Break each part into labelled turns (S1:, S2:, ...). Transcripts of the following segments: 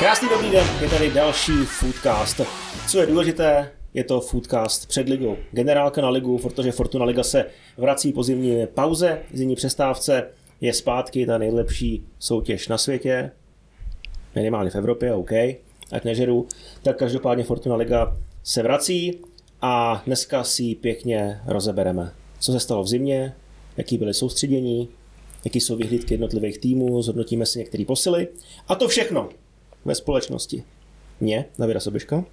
S1: Krásný dobrý den, je tady další Foodcast. Co je důležité, je to Foodcast před ligou. Generálka na ligu, protože Fortuna Liga se vrací po zimní pauze, zimní přestávce, je zpátky ta nejlepší soutěž na světě, minimálně v Evropě, OK, ať nežeru, tak každopádně Fortuna Liga se vrací a dneska si ji pěkně rozebereme. Co se stalo v zimě, jaký byly soustředění, jaký jsou vyhlídky jednotlivých týmů, zhodnotíme si některé posily a to všechno ve společnosti. Mě, Davida Sobiška,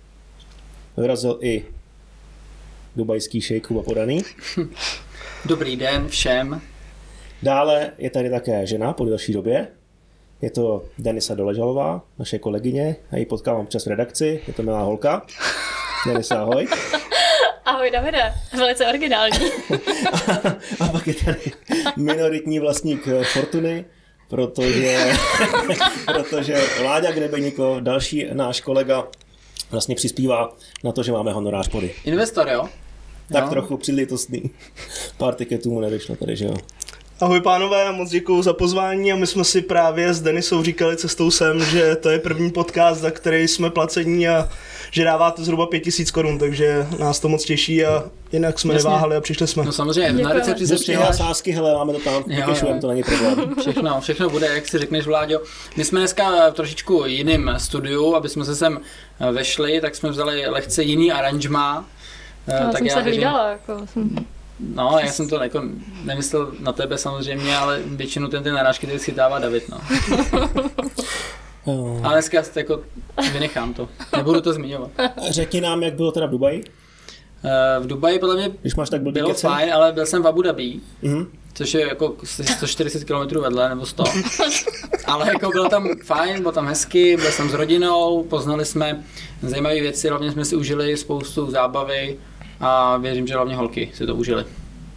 S1: vyrazil i dubajský šejk Kuba Podaný.
S2: Dobrý den všem.
S1: Dále je tady také žena po delší době. Je to Denisa Doležalová, naše kolegyně. Já ji potkávám občas v redakci. Je to milá holka. Denisa, ahoj.
S3: Ahoj Davide, velice originální.
S1: a, a pak je tady minoritní vlastník Fortuny, protože, protože Láďa Grebeníko, další náš kolega, vlastně přispívá na to, že máme honorář pody.
S2: Investor, jo?
S1: Tak
S2: Jo.
S1: trochu přilítostný. Pár tiketů mu nevyšlo tady, že jo.
S4: Ahoj pánové, moc děkuji za pozvání a my jsme si právě s Denisou říkali cestou sem, že to je první podcast, za který jsme placení a že dáváte zhruba 5000 korun, takže nás to moc těší a jinak jsme
S2: Jasně.
S4: neváhali a přišli jsme.
S2: No samozřejmě, na
S3: Děkujeme.
S2: recepci se přihlaš.
S1: sázky, hele, máme to tam,
S2: jo.
S1: to není problém.
S2: Všechno, všechno bude, jak si řekneš, Vláďo. My jsme dneska v trošičku jiným studiu, aby jsme se sem eh, vešli, tak jsme vzali lehce jiný aranžma. Eh,
S3: Já
S2: tak
S3: jsem se
S2: věřím-
S3: hlídala, jako jsem
S2: No, já jsem to jako nemyslel na tebe samozřejmě, ale většinu ten ty narážky tady schytává David, no. Ale dneska jako vynechám to, nebudu to zmiňovat.
S1: Řekni nám, jak bylo teda v Dubaji,
S2: Eh, V Dubaji podle mě
S1: když máš tak
S2: bylo
S1: kece.
S2: fajn, ale byl jsem v Abu Dhabi,
S1: Mhm.
S2: což je jako 140 km vedle, nebo 100. Ale jako bylo tam fajn, bylo tam hezky, byl jsem s rodinou, poznali jsme zajímavé věci, hlavně jsme si užili spoustu zábavy a věřím, že hlavně holky si to užili.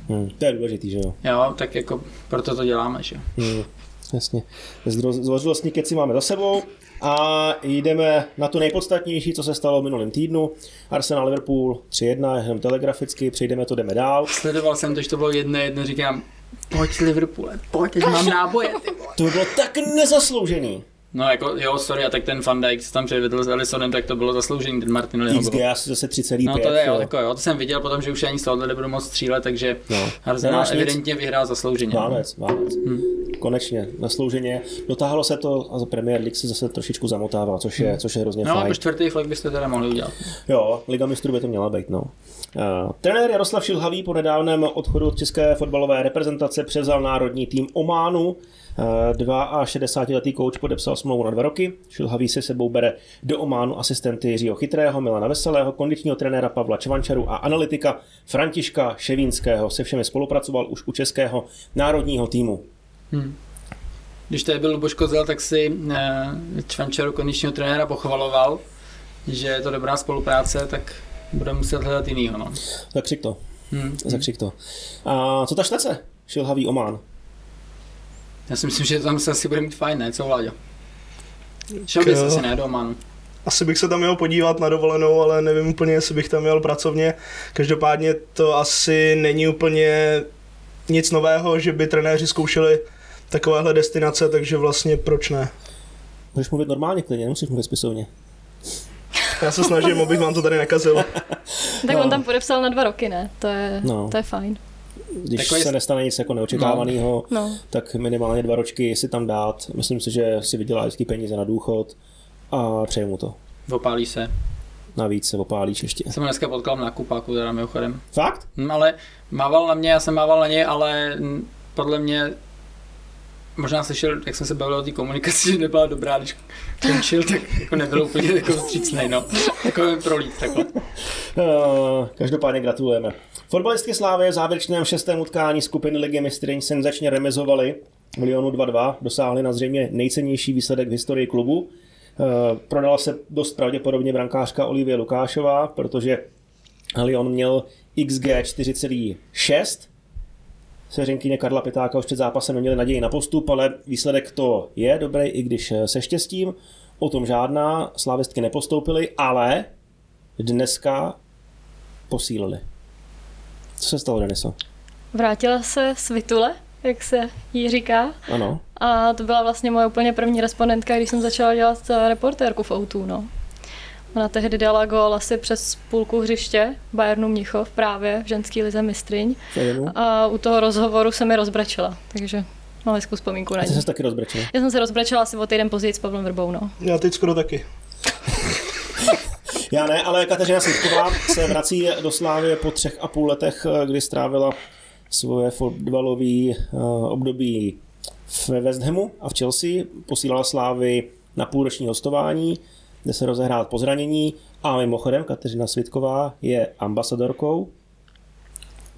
S1: Hmm, to je důležitý, že jo.
S2: Jo, tak jako proto to děláme, že jo.
S1: Hmm, jasně. Zdvořilostní keci máme za sebou a jdeme na to nejpodstatnější, co se stalo v minulém týdnu. Arsenal Liverpool 3-1, jenom telegraficky, přejdeme to, jdeme dál.
S2: Sledoval jsem to, že to bylo jedno, jedno, říkám, pojď Liverpoole, pojď, mám náboje, ty.
S1: To by bylo tak nezasloužený.
S2: No jako, jo, sorry, a tak ten Van Dijk, co tam předvedl s Elisonem, tak to bylo zasloužený, ten Martin
S1: XG asi zase 3,5.
S2: No to je, jo, jako jo, to jsem viděl potom, že už ani z tohohle nebudu moc střílet, takže
S1: No.
S2: no. Arsenal
S1: Nemáš nic?
S2: evidentně vyhrál zaslouženě.
S1: Válec, válec.
S2: Hmm.
S1: Konečně, zaslouženě. Dotáhlo se to a za Premier League se zase trošičku zamotává, což je, což je hrozně
S2: No,
S1: fajn.
S2: jako čtvrtý flag byste teda mohli udělat.
S1: Jo, Liga mistrů by to měla být, no. Uh, trenér Jaroslav Šilhavý po nedávném odchodu od české fotbalové reprezentace převzal národní tým Ománu. Uh, 62-letý kouč podepsal smlouvu na dva roky. Šilhavý se sebou bere do Ománu asistenty Jiřího Chytrého, Milana Veselého, kondičního trenéra Pavla Čvančaru a analytika Františka Ševínského. Se všemi spolupracoval už u českého národního týmu.
S2: Hm. Když tady byl Luboš Kozel, tak si eh, Čvančaru kondičního trenéra pochvaloval, že je to dobrá spolupráce, tak budeme muset hledat jinýho, no.
S1: Zakřik to,
S2: Hm.
S1: zakřik to. A co ta štece? Šilhavý Omán.
S2: Já si myslím, že tam se asi bude mít fajn, ne? Co Vláďo? Šel bys
S4: Jo.
S2: asi ne do Omanu.
S4: Asi bych se tam měl podívat na dovolenou, ale nevím úplně, jestli bych tam měl pracovně. Každopádně to asi není úplně nic nového, že by trenéři zkoušeli takovéhle destinace, takže vlastně proč ne?
S1: Můžeš mluvit normálně klidně, nemusíš mluvit spisovně.
S4: Já se snažím, abych vám to tady nekazil.
S3: Tak
S1: No.
S3: on tam podepsal na dva roky, ne? To je,
S1: No.
S3: to je fajn.
S1: Když
S2: Takový-
S1: se nestane nic jako neočekávaného,
S3: No.
S1: tak minimálně dva ročky si tam dát. Myslím si, že si vydělá vždycky peníze na důchod a přeju mu to.
S2: Opálí se.
S1: Navíc se opálíš ještě.
S2: Jsem ho dneska potkal na kupáku, teda mimochodem.
S1: Fakt?
S2: Hm, ale mával na mě, já jsem mával na něj, ale podle mě možná slyšel, jak jsem se bavil o té komunikaci, že nebyla dobrá, když končil, tak jako nebyl úplně jako vstřícnej, no. Jako prolít takhle.
S1: Uh, každopádně gratulujeme. Fotbalistky Slávy v závěrečném šestém utkání skupiny Ligy mistryň senzačně remizovali milionu 2-2, dosáhli na zřejmě nejcennější výsledek v historii klubu. Uh, prodala se dost pravděpodobně brankářka Olivie Lukášová, protože Lyon měl XG 4,6. Seřenkyně Karla Pitáka už před zápasem neměli naději na postup, ale výsledek to je dobrý, i když eh, se štěstím. O tom žádná, slávistky nepostoupily, ale dneska posílili. Co se stalo, Deniso?
S3: Vrátila se Svitule jak se jí říká.
S1: Ano.
S3: A to byla vlastně moje úplně první respondentka, když jsem začala dělat eh, reportérku v Outu, no. Ona tehdy dala gól asi přes půlku hřiště Bayernu Mnichov právě v ženský lize mistryň. A u toho rozhovoru se mi rozbrečela, takže mám hezkou vzpomínku na
S1: A ty
S3: ní.
S1: jsi taky rozbrečil.
S3: Já jsem se rozbrečela asi o týden později s Pavlem Vrbou, no.
S4: Já teď skoro taky.
S1: Já ne, ale Kateřina Svitková se vrací do Slávy po třech a půl letech, eh, kdy strávila svoje fotbalové období v West Hamu a v Chelsea. Posílala Slávy na půlroční hostování, kde se rozehrát po zranění. A mimochodem Kateřina Svitková je ambasadorkou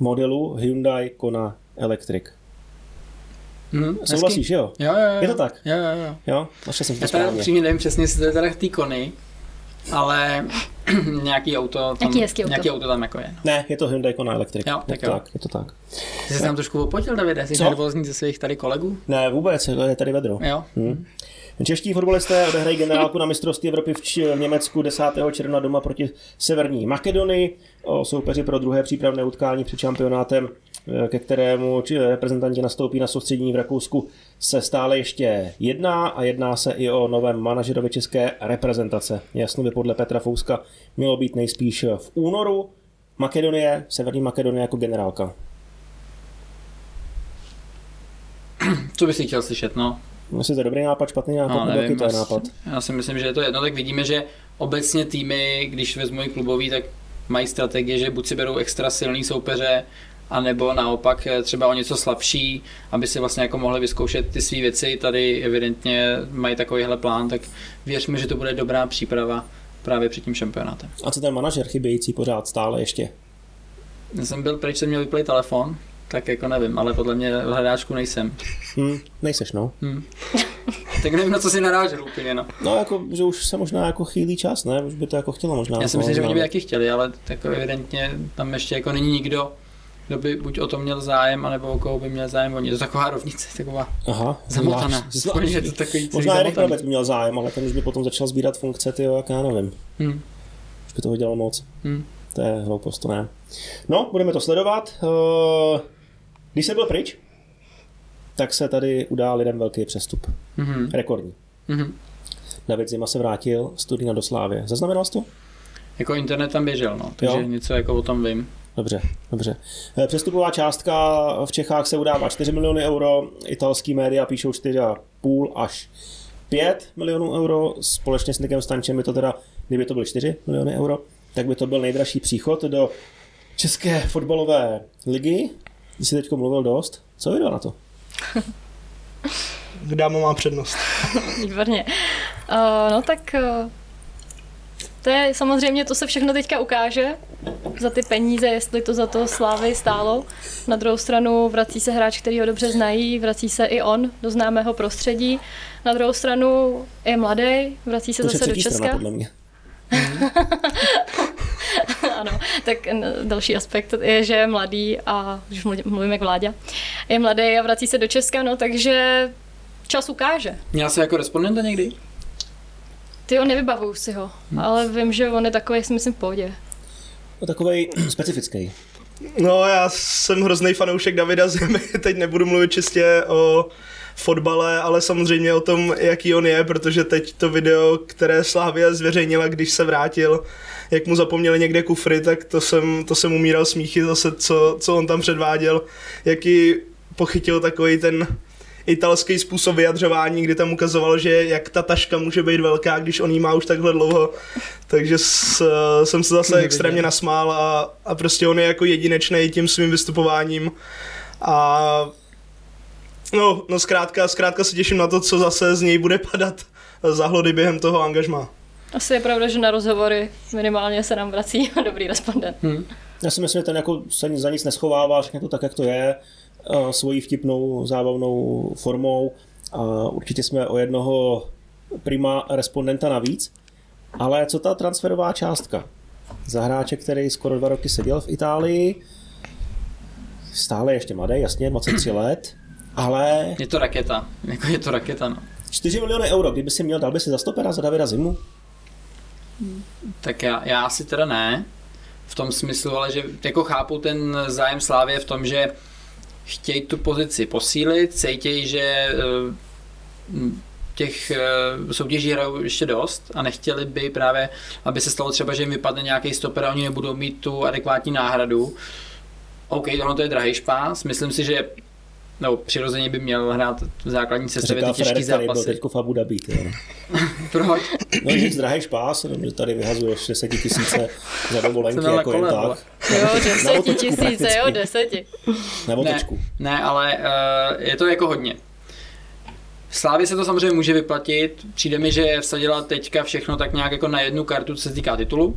S1: modelu Hyundai Kona Electric.
S2: Hm,
S1: Souhlasíš, jo?
S2: Jo, jo, jo.
S1: Je to tak?
S2: Jo, jo, jo.
S1: Jo, našel jsem to
S2: Já teda upřímně nevím přesně, jestli to je teda ty kony, ale nějaký auto tam,
S3: Nějaký hezký auto.
S2: nějaký auto tam jako je. No.
S1: Ne, je to Hyundai Kona Electric.
S2: Jo,
S1: je
S2: tak
S1: to
S2: jo.
S1: tak, je to tak.
S2: Ty jsi se tam trošku opotil, Davide, jsi
S1: Co?
S2: nervózní ze svých tady kolegů?
S1: Ne, vůbec, je tady vedro.
S2: Jo.
S1: Hmm. Čeští fotbalisté odehrají generálku na mistrovství Evropy v, Č- v Německu 10. června doma proti Severní Makedonii. O soupeři pro druhé přípravné utkání před šampionátem, ke kterému reprezentanti nastoupí na soustředění v Rakousku, se stále ještě jedná a jedná se i o novém manažerovi české reprezentace. Jasno by podle Petra Fouska mělo být nejspíš v únoru. Makedonie, Severní Makedonie jako generálka.
S2: Co bys si chtěl slyšet, no?
S1: Jestli to je dobrý nápad, špatný nápad,
S2: No,
S1: jaký
S2: nevím,
S1: to je nápad?
S2: Já si myslím, že je to jedno, tak vidíme, že obecně týmy, když vezmu i klubový, tak mají strategie, že buď si berou extra silný soupeře, anebo naopak třeba o něco slabší, aby si vlastně jako mohli vyzkoušet ty své věci. Tady evidentně mají takovýhle plán, tak věřme, že to bude dobrá příprava právě před tím šampionátem.
S1: A co ten manažer chybějící pořád stále ještě?
S2: Já jsem byl pryč, jsem měl vyplý telefon, tak jako nevím, ale podle mě v hledáčku nejsem.
S1: Hm, nejseš, no.
S2: Hm. tak nevím, na co si narážel úplně, no.
S1: No, jako, že už se možná jako chýlí čas, ne? Už by to jako chtělo možná.
S2: Já si myslím, že oni by taky chtěli, ale tak evidentně tam ještě jako není nikdo, kdo by buď o to měl zájem, anebo o koho by měl zájem oni. Je to taková rovnice, taková
S1: Aha,
S2: zamotaná.
S1: zvlášť-
S2: Aspoň je to takový
S1: Možná Erik. Brabec by měl zájem, ale ten už by potom začal sbírat funkce, ty jak já nevím.
S2: Hm,
S1: Už by toho dělal moc.
S2: hm.
S1: To je hloupost, to ne. No, budeme to sledovat. Eh, Když se byl pryč, tak se tady udál lidem velký přestup.
S2: Mhm,
S1: Rekordní.
S2: mhm.
S1: David Zima se vrátil z Turína do Slávy. Zaznamenal jsi to?
S2: Jako internet tam běžel, no, takže
S1: Jo.
S2: něco jako o tom vím.
S1: Dobře, dobře. Eh, Přestupová částka v Čechách se udává 4 miliony euro, italský média píšou 4,5 až 5 milionů euro, společně s Nikem Stančem by to teda, kdyby to byly 4 miliony euro, tak by to byl nejdražší příchod do České fotbalové ligy. Ty jsi teď mluvil dost. Co vydal na to?
S4: Dáma má přednost.
S3: Výborně. Uh, no tak uh, to je samozřejmě, to se všechno teďka ukáže za ty peníze, jestli to za to Slávy stálo. Na druhou stranu vrací se hráč, který ho dobře znají, vrací se i on do známého prostředí. Na druhou stranu je mladý, vrací se
S1: To
S3: zase do
S1: třetí strana,
S3: Česka.
S1: podle mě.
S3: ano, tak další aspekt je, že je mladý a už mluv- mluvím jak vládě, je mladý a vrací se do Česka, no takže čas ukáže.
S2: Měl jsi jako respondenta někdy?
S3: Ty ho nevybavuju si ho, ale vím, že on je takový, si myslím, v pohodě.
S1: No, takovej specifický.
S4: No, já jsem hrozný fanoušek Davida Zimy, teď nebudu mluvit čistě o fotbale, ale samozřejmě o tom, jaký on je, protože teď to video, které Slávia zveřejnila, když se vrátil, jak mu zapomněli někde kufry, tak to jsem, to jsem umíral smíchy zase, co, co on tam předváděl, jaký pochytil takový ten italský způsob vyjadřování, kdy tam ukazoval, že jak ta taška může být velká, když on jí má už takhle dlouho. Takže s, jsem se zase extrémně nasmál a, a prostě on je jako jedinečný tím svým vystupováním. A no, no zkrátka, zkrátka se těším na to, co zase z něj bude padat za hlody během toho angažma.
S3: Asi je pravda, že na rozhovory minimálně se nám vrací dobrý respondent.
S2: Hm.
S1: Já si myslím, že ten jako se za nic neschovává, řekne to tak, jak to je, svojí vtipnou, zábavnou formou. A určitě jsme o jednoho prima respondenta navíc. Ale co ta transferová částka? Za hráče, který skoro dva roky seděl v Itálii, stále ještě mladý, jasně, 23 let, ale
S2: Je to raketa, jako je to raketa, no.
S1: 4 miliony euro, kdyby si měl, dal by si za stopera za Davida Zimu?
S2: Tak já, já asi teda ne, v tom smyslu, ale že jako chápu ten zájem Slávě v tom, že chtějí tu pozici posílit, cítějí, že eh, těch eh, soutěží hrajou ještě dost a nechtěli by právě, aby se stalo třeba, že jim vypadne nějaký stoper a oni nebudou mít tu adekvátní náhradu. OK, tohle to je drahý špás, myslím si, že no, přirozeně by měl hrát v základní sestavě ty těžký zápasy.
S1: Říká v Abu Dhabi,
S2: Proč?
S1: No nic, drahý špás, že tady vyhazuješ 10 tisíce za dovolenky, jako
S2: kole,
S1: jen tak.
S3: Jo, 10 tisíce, jo, 10.
S1: Na otočku.
S2: Ne, ne, ale uh, je to jako hodně. Slávě se to samozřejmě může vyplatit. Přijde mi, že vsadila teďka všechno tak nějak jako na jednu kartu, co se týká titulu.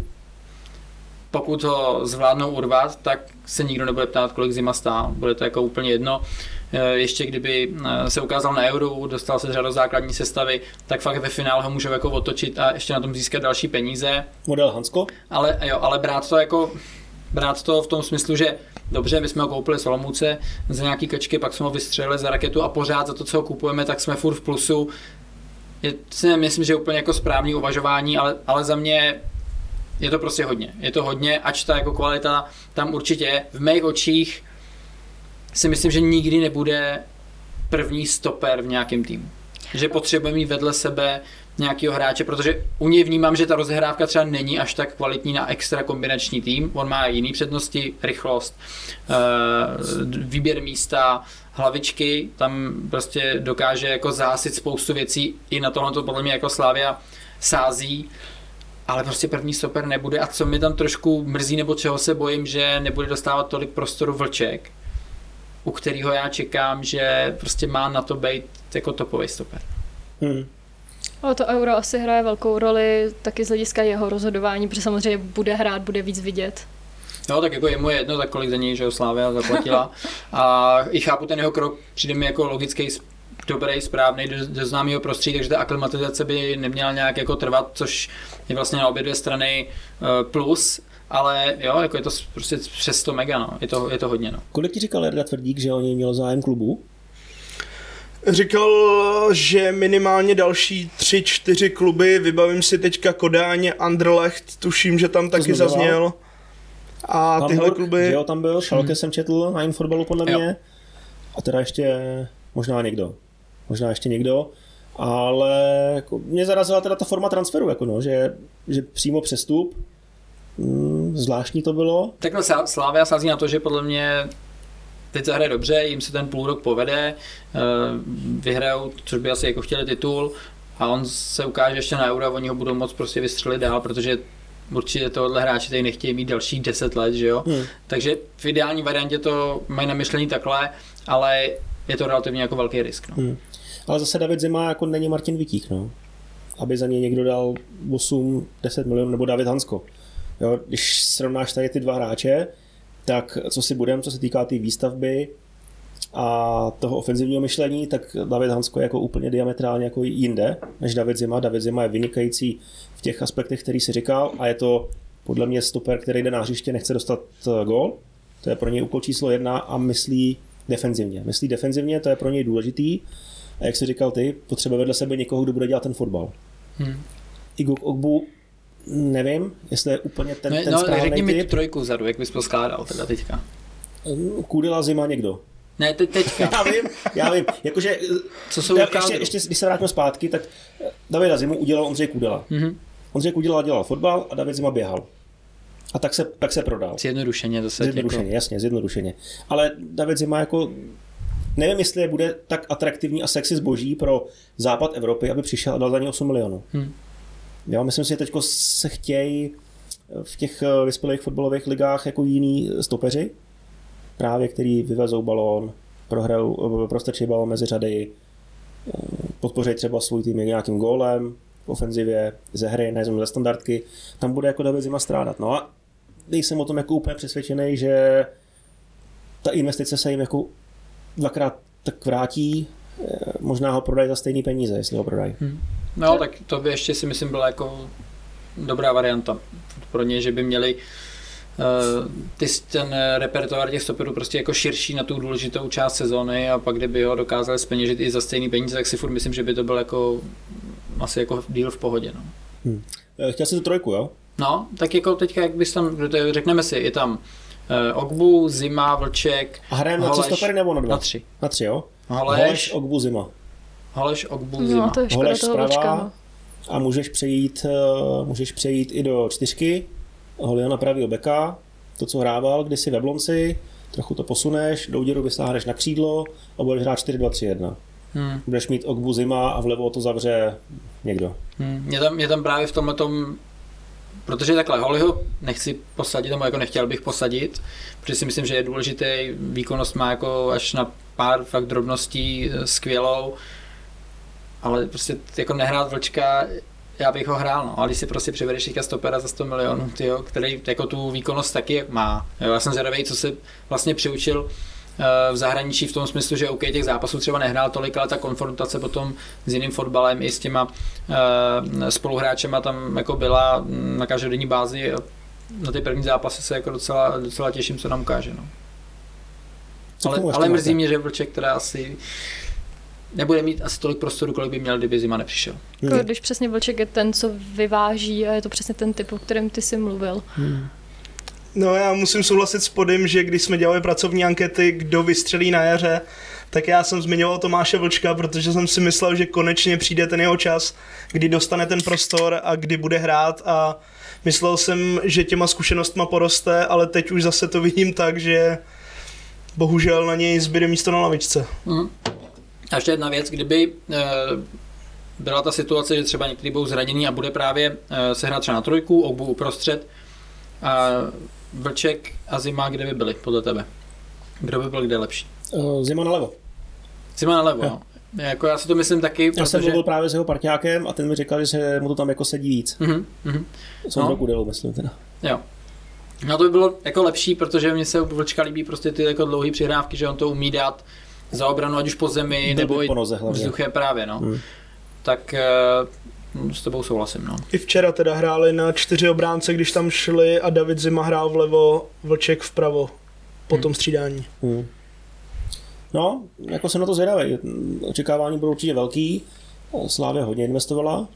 S2: Pokud ho zvládnou urvat, tak se nikdo nebude ptát, kolik zima stál. Bude to jako úplně jedno. Eh, ještě kdyby eh, se ukázal na euro, dostal se do základní sestavy, tak fakt ve finále ho můžou jako otočit a ještě na tom získat další peníze.
S1: Model Hansko?
S2: Ale, jo, ale brát to jako brát to v tom smyslu, že dobře, my jsme ho koupili z Olomouce za nějaký kačky, pak jsme ho vystřelili za raketu a pořád za to, co ho kupujeme, tak jsme furt v plusu. Je, si myslím, že je úplně jako správný uvažování, ale, ale za mě je to prostě hodně. Je to hodně, ač ta jako kvalita tam určitě je. V mých očích si myslím, že nikdy nebude první stoper v nějakém týmu. Že potřebujeme mít vedle sebe nějakého hráče, protože u něj vnímám, že ta rozehrávka třeba není až tak kvalitní na extra kombinační tým. On má jiný přednosti, rychlost, eh, výběr místa, hlavičky, tam prostě dokáže jako zásit spoustu věcí. I na tohle to podle mě jako Slávia sází ale prostě první stoper nebude a co mi tam trošku mrzí nebo čeho se bojím, že nebude dostávat tolik prostoru vlček, u kterého já čekám, že prostě má na to být jako topový stoper. Hmm.
S3: Ale to euro asi hraje velkou roli taky z hlediska jeho rozhodování, protože samozřejmě bude hrát, bude víc vidět.
S2: No, tak jako je mu jedno, tak kolik za něj, že ho Slávia zaplatila. A i chápu ten jeho krok, přijde mi jako logický, dobrý, správný do, do známého prostředí, takže ta aklimatizace by neměla nějak jako trvat, což je vlastně na obě dvě strany uh, plus, ale jo, jako je to prostě přes 100 mega, no. je, to, je to hodně. No.
S1: Kolik ti říkal Jarda Tvrdík, že o něj měl zájem klubu?
S4: Říkal, že minimálně další tři, čtyři kluby, vybavím si teďka Kodáně, Anderlecht, tuším, že tam to taky zazněl. A Hamburg, tyhle kluby...
S1: Jo, tam byl, Schalke hmm. jsem četl na Inforbalu podle jo. mě. A teda ještě možná někdo. Možná ještě někdo. Ale jako, mě zarazila teda ta forma transferu, jako no, že, že přímo přestup, mm, zvláštní to bylo.
S2: Takhle Slávia sází na to, že podle mě teď zahraje dobře, jim se ten půl rok povede, eh, vyhrajou, což by asi jako chtěli titul, a on se ukáže ještě na euro a oni ho budou moc prostě vystřelit dál, protože určitě tohle hráči tady nechtějí mít dalších 10 let, že jo. Hmm. Takže v ideální variantě to mají na myšlení takhle, ale je to relativně jako velký risk. No. Hmm.
S1: Ale zase David Zima jako není Martin Vitík, no. Aby za něj někdo dal 8, 10 milionů, nebo David Hansko. Jo, když srovnáš tady ty dva hráče, tak co si budem, co se týká té tý výstavby a toho ofenzivního myšlení, tak David Hansko je jako úplně diametrálně jako jinde než David Zima. David Zima je vynikající v těch aspektech, který si říkal a je to podle mě stoper, který jde na hřiště, nechce dostat eh, gol. To je pro něj úkol číslo jedna a myslí defenzivně. Myslí defenzivně, to je pro něj důležitý. A jak jsi říkal ty, potřebuje vedle sebe někoho, kdo bude dělat ten fotbal. Hmm. Iguk Ogbu nevím, jestli je úplně ten, no, ten
S2: no,
S1: správný
S2: řekni mi tu trojku vzadu, jak bys poskládal teda teďka.
S1: Kudila zima někdo.
S2: Ne, te, teďka.
S1: já vím, já vím. Jakože, Co jsou ještě, ještě, ještě, když se vrátím zpátky, tak Davida Zimu udělal Ondřej Kudela. Mm-hmm. Ondřej Kudela dělal fotbal a David Zima běhal. A tak se, tak se prodal.
S2: Zjednodušeně
S1: zase. Zjednodušeně, jako... jasně, zjednodušeně. Ale David Zima jako nevím, jestli je bude tak atraktivní a sexy zboží pro západ Evropy, aby přišel a dal za ně 8 milionů. Hmm. Já myslím si, že teď se chtějí v těch eh, vyspělých fotbalových ligách jako jiní stopeři, právě který vyvezou balón, prohrajou, eh, prostrčí balón mezi řady, eh, podpoří třeba svůj tým nějakým gólem v ofenzivě, ze hry, ne ze standardky, tam bude jako David Zima strádat. No a nejsem o tom jako úplně přesvědčený, že ta investice se jim jako dvakrát tak vrátí, možná ho prodají za stejný peníze, jestli ho prodají. Hmm.
S2: No, tak to by ještě si myslím byla jako dobrá varianta pro ně, že by měli uh, ty, ten repertoár těch stoperů prostě jako širší na tu důležitou část sezóny a pak kdyby ho dokázali speněžit i za stejný peníze, tak si furt myslím, že by to byl jako asi jako díl v pohodě. No.
S1: Hmm. Chtěl jsi tu trojku, jo?
S2: No, tak jako teďka, jak bys tam, řekneme si, je tam Uh, Ogbu, Zima, Vlček,
S1: A hrajeme na tři stopery nebo na dva?
S2: na tři.
S1: Na tři, jo?
S2: Holeš,
S1: Holeš, Ogbu, Zima.
S2: Holeš Ogbu, Zima.
S3: No, to je škoda
S1: Holeš
S3: toho
S1: zprava.
S3: vlčka. No.
S1: A můžeš přejít, eh, můžeš přejít i do čtyřky, Holiana na pravýho beka, to, co hrával kdysi ve Blonci, trochu to posuneš, Douděru vysáhneš na křídlo a budeš hrát 4-2-3-1.
S2: Hmm.
S1: Budeš mít Ogbu Zima a vlevo to zavře někdo.
S2: Hmm. Mě, tam, mě tam právě v tomhle tom, protože takhle, Hollyho nechci posadit, nebo jako nechtěl bych posadit, protože si myslím, že je důležitý, výkonnost má jako až na pár fakt drobností eh, skvělou, ale prostě jako nehrát vlčka, já bych ho hrál, no. ale když si prostě přivedeš teďka stopera za 100 milionů, tyjo, který jako tu výkonnost taky má. Jo, já jsem zvědavý, co se vlastně přiučil eh, v zahraničí v tom smyslu, že OK, těch zápasů třeba nehrál tolik, ale ta konfrontace potom s jiným fotbalem i s těma uh, spoluhráčema tam jako byla na každodenní bázi. Na ty první zápasy se jako docela, docela těším, co nám ukáže. No. Ale, ale mrzí mě, že Vlček teda asi nebude mít asi tolik prostoru, kolik by měl, kdyby Zima nepřišel.
S3: Jako,
S1: Hmm.
S3: když přesně vlček je ten, co vyváží a je to přesně ten typ, o kterém ty jsi mluvil.
S4: No já musím souhlasit s Podem, že když jsme dělali pracovní ankety, kdo vystřelí na jaře, tak já jsem zmiňoval Tomáše Vlčka, protože jsem si myslel, že konečně přijde ten jeho čas, kdy dostane ten prostor a kdy bude hrát a myslel jsem, že těma zkušenostma poroste, ale teď už zase to vidím tak, že bohužel na něj zbyde místo na lavičce.
S2: Mhm. A ještě jedna věc, kdyby eh, byla ta situace, že třeba některý budou zraněný a bude právě eh, se hrát třeba na trojku, obu uprostřed, a Vlček a Zima, kde by byli podle tebe? Kdo by byl kde lepší?
S1: Eh, Zima nalevo.
S2: Zima nalevo,
S1: Jo.
S2: no. Jako já si to myslím taky,
S1: Já jsem
S2: protože...
S1: mluvil právě s jeho parťákem a ten mi říkal, že se mu to tam jako sedí víc.
S2: Mhm, mhm.
S1: Jsou
S2: No.
S1: Kudelou, myslím teda.
S2: Jo. No to by bylo jako lepší, protože mně se u Vlčka líbí prostě ty jako dlouhé přihrávky, že on to umí dát za obranu, ať už po zemi,
S1: Blbý
S2: nebo i
S1: po noze hlavně.
S2: vzduché právě, no.
S1: Hmm.
S2: Tak eh, s tebou souhlasím, no.
S4: I včera teda hráli na čtyři obránce, když tam šli a David Zima hrál vlevo, Vlček vpravo po tom střídání.
S1: Hmm. No, jako jsem na to zvědavý. Očekávání budou určitě velký. Slávě hodně investovala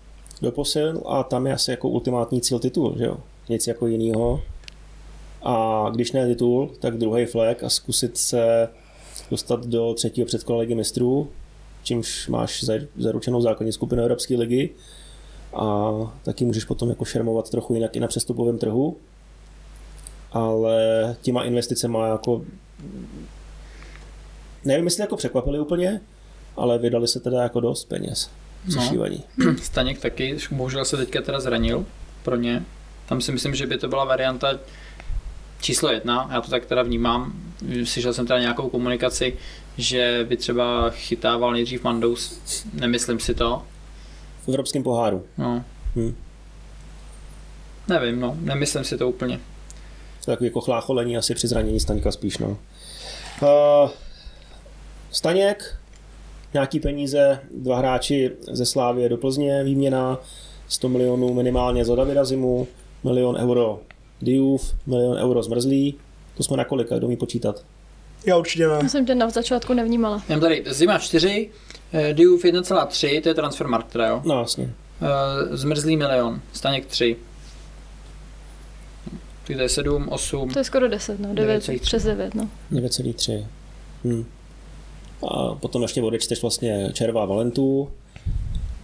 S1: do posil a tam je asi jako ultimátní cíl titul, že jo? Nic jako jinýho. A když ne titul, tak druhý flag a zkusit se dostat do třetího předkola ligy mistrů, čímž máš za- zaručenou základní skupinu Evropské ligy a taky můžeš potom jako šermovat trochu jinak i na přestupovém trhu. Ale těma investicema jako nevím, jestli jako překvapili úplně, ale vydali se teda jako dost peněz.
S2: No.
S1: Sešívaní.
S2: Staněk taky, bohužel se teďka teda zranil pro ně. Tam si myslím, že by to byla varianta číslo jedna, já to tak teda vnímám. Slyšel jsem teda nějakou komunikaci, že by třeba chytával nejdřív Mandous, nemyslím si to.
S1: V evropském poháru.
S2: No.
S1: Hm.
S2: Nevím, no, nemyslím si to úplně.
S1: Takový jako chlácholení asi při zranění Staňka spíš, no. Uh, Staněk, nějaký peníze, dva hráči ze Slávie do Plzně, výměna 100 milionů minimálně za Davida Zimu, milion euro Diouf, milion euro zmrzlý. To jsme na kolika, kdo umí počítat?
S4: Já určitě ne.
S3: Já jsem tě na začátku nevnímala.
S2: Mám tady Zima 4, eh, Diouf 1,3, to je transfermarkt, teda jo.
S1: No jasně.
S2: Eh, Zmrzlý milion, Staněk 3. Tak to je 7, 8.
S3: To je skoro 10, no. 9,
S2: 9,3.
S3: přes 9, no.
S1: 9,3. Hm. A potom ještě odečteš vlastně Červa Valentu.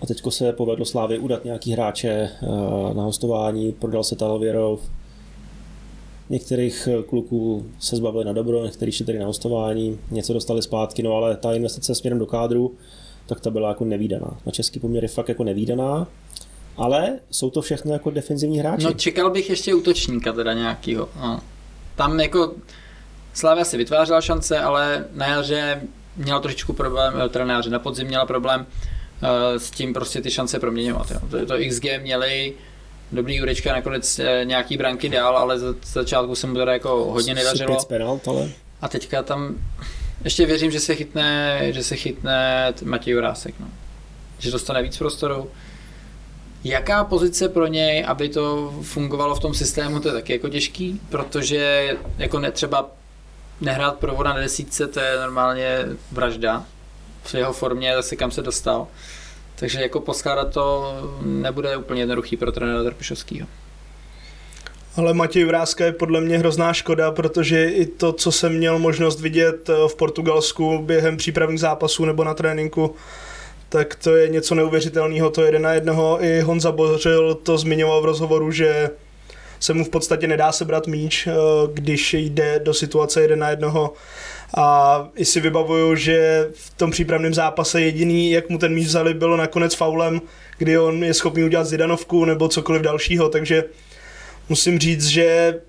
S1: A teďko se povedlo Slávě udat nějaký hráče eh, na hostování, prodal se Talvěrov. Některých eh, kluků se zbavili na dobro, některý šli tady na hostování, něco dostali zpátky, no ale ta investice směrem do kádru, tak ta byla jako nevýdaná. Na český poměr je fakt jako nevýdaná, ale jsou to všechno jako defenzivní hráči.
S2: No čekal bych ještě útočníka teda nějakýho. No. Tam jako Slávia si vytvářela šance, ale na jaře měla trošičku problém, eh, teda na jaře, na podzim měla problém eh, s tím prostě ty šance proměňovat. Jo. To, to XG měli, dobrý Jurečka nakonec eh, nějaký branky dál, ale za za začátku se mu teda jako hodně nedařilo.
S1: penalt, ale
S2: A teďka tam ještě věřím, že se chytne, že se chytne Matěj Jurásek, no. Že dostane víc prostoru. Jaká pozice pro něj, aby to fungovalo v tom systému, to je taky jako těžký, protože jako netřeba nehrát provoda na desítce, to je normálně vražda. V jeho formě zase kam se dostal. Takže jako poskládat to nebude úplně jednoduchý pro trenéra Trpišovského.
S4: Ale Matěj Vrázka je podle mě hrozná škoda, protože i to, co jsem měl možnost vidět eh, v Portugalsku během přípravných zápasů nebo na tréninku, tak to je něco neuvěřitelného, to jeden na jednoho. I Honza Bořil to zmiňoval v rozhovoru, že se mu v podstatě nedá sebrat míč, eh, když jde do situace jeden na jednoho. A i si vybavuju, že v tom přípravném zápase jediný, jak mu ten míč vzali, bylo nakonec faulem, kdy on je schopný udělat zidanovku nebo cokoliv dalšího, takže musím říct, že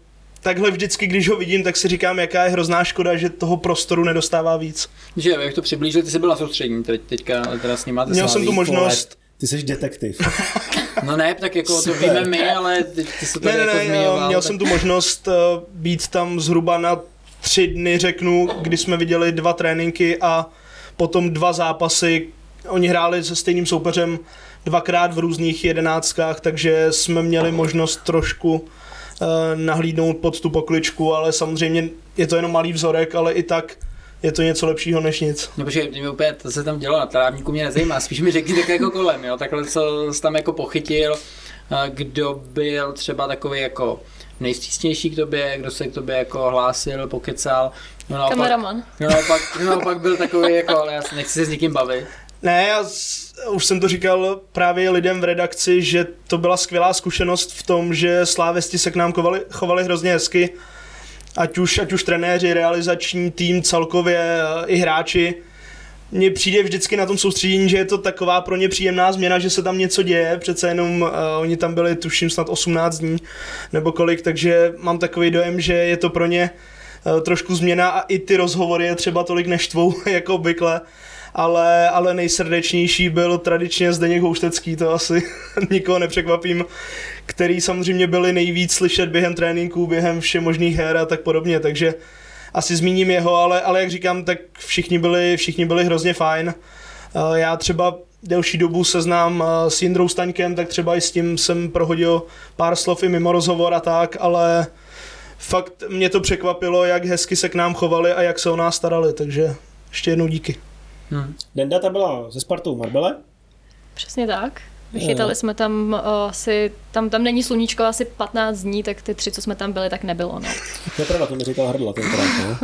S4: takhle vždycky, když ho vidím, tak si říkám, jaká je hrozná škoda, že toho prostoru nedostává víc.
S2: Že jak to přiblížil, ty jsi byl na soustředění teď, teďka, teda s ním máte
S4: Měl jsem tu možnost,
S1: Ty jsi detektiv.
S2: No ne, tak jako
S1: Super.
S2: to víme my, ale ty, ty jsi to
S4: ne,
S2: jako
S4: ne,
S2: zmiňoval.
S4: měl
S2: tak...
S4: jsem tu možnost uh, být tam zhruba na tři dny, řeknu, kdy jsme viděli dva tréninky a potom dva zápasy. Oni hráli se stejným soupeřem dvakrát v různých jedenáctkách, takže jsme měli možnost trošku uh, nahlídnout pod tu pokličku, ale samozřejmě je to jenom malý vzorek, ale i tak je to něco lepšího než nic.
S2: No počkej, mě úplně, to se tam dělo na trávníku mě nezajímá, spíš mi řekni tak jako kolem, jo, takhle co jsi tam jako pochytil, a kdo byl třeba takový jako nejstřísnější k tobě, kdo se k tobě jako hlásil, pokecal, no naopak,
S3: Kameraman.
S2: no naopak, no naopak byl takový jako, ale já se nechci se s nikým bavit.
S4: Ne, já s- už jsem to říkal právě lidem v redakci, že to byla skvělá zkušenost v tom, že slávesti se k nám chovali, chovali hrozně hezky. Ať už, ať už trenéři, realizační tým, celkově eh, i hráči. Mně přijde vždycky na tom soustředění, že je to taková pro ně příjemná změna, že se tam něco děje, přece jenom uh, oni tam byli tuším snad 18 dní nebo kolik, takže mám takový dojem, že je to pro ně uh, trošku změna a i ty rozhovory je třeba tolik neštvou jako obvykle. Ale, ale nejsrdečnější byl tradičně Zdeněk Houštecký, to asi nikoho nepřekvapím, který samozřejmě byli nejvíc slyšet během tréninků, během všemožných her a tak podobně, takže asi zmíním jeho, ale, ale jak říkám, tak všichni byli, všichni byli hrozně fajn. Eh, Já třeba delší dobu se znám eh, s Jindrou Staňkem, tak třeba i s tím jsem prohodil pár slov i mimo rozhovor a tak, ale fakt mě to překvapilo, jak hezky se k nám chovali a jak se o nás starali, takže ještě jednou díky.
S2: Hm.
S1: Denda ta byla ze Spartou Marbele.
S3: Přesně tak. Vychytali jsme tam uh, asi, tam, tam není sluníčko asi 15 dní, tak ty tři, co jsme tam byli, tak nebylo, no.
S1: To je pravda, to mi říkal Hrdla tenkrát. No.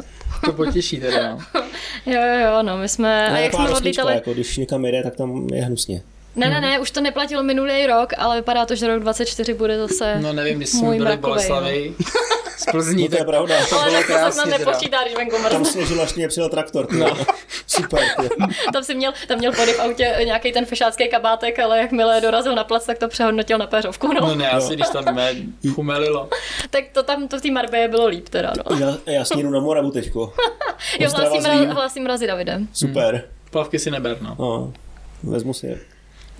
S2: To potěší teda, no.
S3: Jo, jo, jo, no, my jsme, a
S1: No,
S3: jak
S1: taková
S3: jsme odlítali,
S1: Jako, když někam jede, tak tam je hnusně.
S3: Ne, ne, ne, už to neplatilo minulý rok, ale vypadá to, že rok 24 bude zase
S2: No nevím, když jsme
S3: Můj
S2: byli v
S3: mrakovej,
S2: Boleslavi z Plzní,
S1: No to je pravda.
S2: to
S3: ale
S2: bylo
S3: tak to se
S2: krásně teda.
S3: nepočítá, když venku
S1: Tam
S3: mrzne.
S1: sněžil, až mě přijel traktor. No. Super. Ty.
S3: Tam si měl, tam měl pody v autě nějaký ten fešácký kabátek, ale jakmile dorazil na plac, tak to přehodnotil na péřovku, no.
S2: No ne, asi když tam me chumelilo.
S3: Tak to tam to v té Marbě bylo líp teda, no.
S1: Já, já snídu na Moravu teďko.
S3: Jo, hlásím, ra, hlásím razy Davidem.
S1: Super.
S2: Plavky si neber, no.
S1: No, vezmu si je.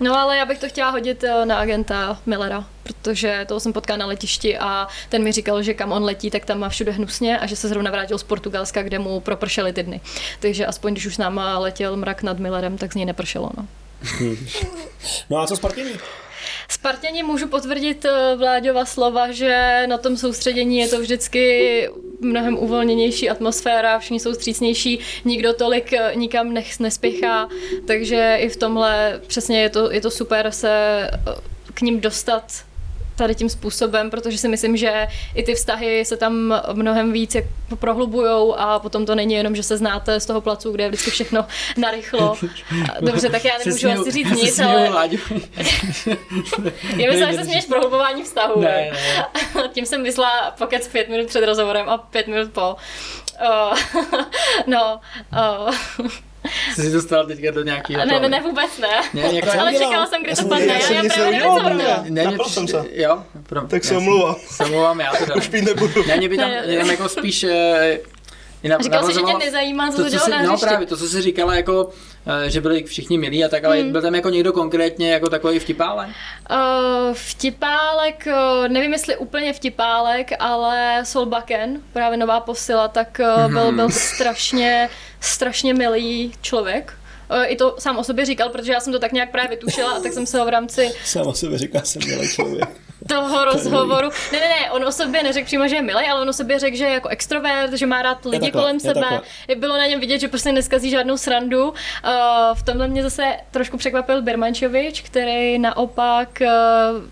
S3: No ale já bych to chtěla hodit eh, na agenta Millera, protože toho jsem potkala na letišti a ten mi říkal, že kam on letí, tak tam má všude hnusně a že se zrovna vrátil z Portugalska, kde mu propršely ty dny. Takže aspoň když už s náma letěl mrak nad Millerem, tak z něj nepršelo. No.
S1: No a co Spartění?
S3: Spartěni můžu potvrdit eh, Vláďova slova, že na tom soustředění je to vždycky mnohem uvolněnější atmosféra, všichni jsou střícnější, nikdo tolik eh, nikam nech, nespěchá, takže i v tomhle přesně je to, je to super se eh, k ním dostat tady tím způsobem, protože si myslím, že i ty vztahy se tam mnohem víc jak prohlubujou a potom to není jenom, že se znáte z toho placu, kde je vždycky všechno narychlo. Dobře, tak já nemůžu asi říct nic,
S2: směju,
S3: ale já myslím, že se směješ prohlubování vztahu.
S2: Ne,
S3: ne. Tím jsem vysla pokec pět minut před rozhovorem a pět minut po. Uh, no, uh,
S2: Jsi si dostal teďka do nějakého
S3: ne, ne, ne, vůbec ne.
S2: Ne, jako-
S3: Ale
S1: dělal?
S3: čekala jsem, kdy
S1: Já
S3: to padne. Já,
S1: jsem
S3: já
S1: nic
S3: právě nevím, co
S1: ne.
S2: Ne, mě
S4: jsem se.
S2: Jo, prom,
S4: Tak se
S2: já
S4: omlouvám.
S2: Se omlouvám já teda.
S4: Už pít nebudu.
S2: Ne, mě by tam,
S3: Ne.
S2: mě tam jako spíš... eh, i na-
S3: Říkal jsi, že tě nezajímá, co
S2: to,
S3: se
S2: co jsi,
S3: na
S2: No
S3: hřišti.
S2: právě, to, co jsi říkala, jako, eh, že byli všichni milí a tak, ale
S3: Hmm.
S2: byl tam jako někdo konkrétně jako takový vtipále?
S3: Uh, vtipálek, uh, nevím jestli úplně vtipálek, ale Solbaken, právě nová posila, tak byl, byl strašně, strašně milý člověk. I to sám o sobě říkal, protože já jsem to tak nějak právě vytušila a tak jsem se ho v rámci
S1: Sám o sobě říká, jsem milý člověk.
S3: Toho rozhovoru. Ne, ne, ne, on o sobě neřekl přímo, že je milý, ale on o sobě řekl, že je jako extrovert, že má rád lidi
S1: takhle,
S3: kolem
S1: je
S3: sebe.
S1: takhle.
S3: Bylo na něm vidět, že prostě neskazí žádnou srandu. Uh, v tomhle mě zase trošku překvapil Birmančovič, který naopak uh,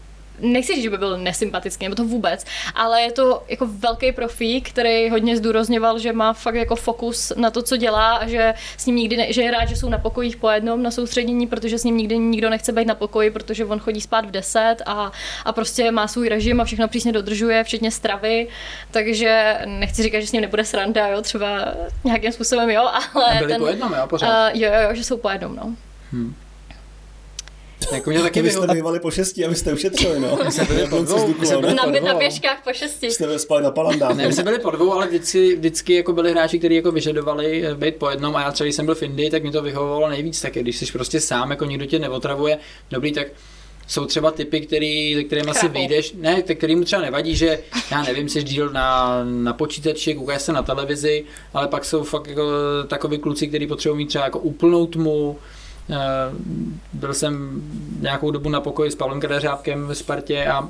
S3: nechci říct, že by byl nesympatický, nebo to vůbec, ale je to jako velký profík, který hodně zdůrazňoval, že má fakt jako fokus na to, co dělá a že s ním nikdy ne, že je rád, že jsou na pokojích po jednom na soustředění, protože s ním nikdy nikdo nechce být na pokoji, protože on chodí spát v 10 a, a prostě má svůj režim a všechno přísně dodržuje, včetně stravy, takže nechci říkat, že s ním nebude sranda, jo, třeba nějakým způsobem, jo, ale
S2: A byli
S3: ten,
S2: po jednom, jo, pořád.
S3: Uh, jo, jo, jo, že jsou po jednom, no.
S2: Jako mě taky
S1: Kdybyste
S2: vyhodil.
S1: vyhvali po šesti, abyste ušetřili, no.
S2: jsme byli po dvou, my jsme byli
S3: Na,
S2: po
S3: na
S2: dvou.
S3: běžkách po šesti.
S1: Jste spali na palandách.
S2: Ne, my jsme byli po dvou, ale vždycky, vždycky jako byli hráči, kteří jako vyžadovali eh, být po jednom a já třeba, když jsem byl v Indii, tak mi to vyhovovalo nejvíc taky, když jsi prostě sám, jako nikdo tě neotravuje, dobrý, tak jsou třeba typy, který, se kterým asi vyjdeš, ne, tak kterým třeba nevadí, že já nevím, jsi díl na, na počítači, koukáš se na televizi, ale pak jsou fakt jako takový kluci, kteří potřebují mít třeba jako úplnou tmu, byl jsem nějakou dobu na pokoji s Pavlem Kadeřábkem ve Spartě a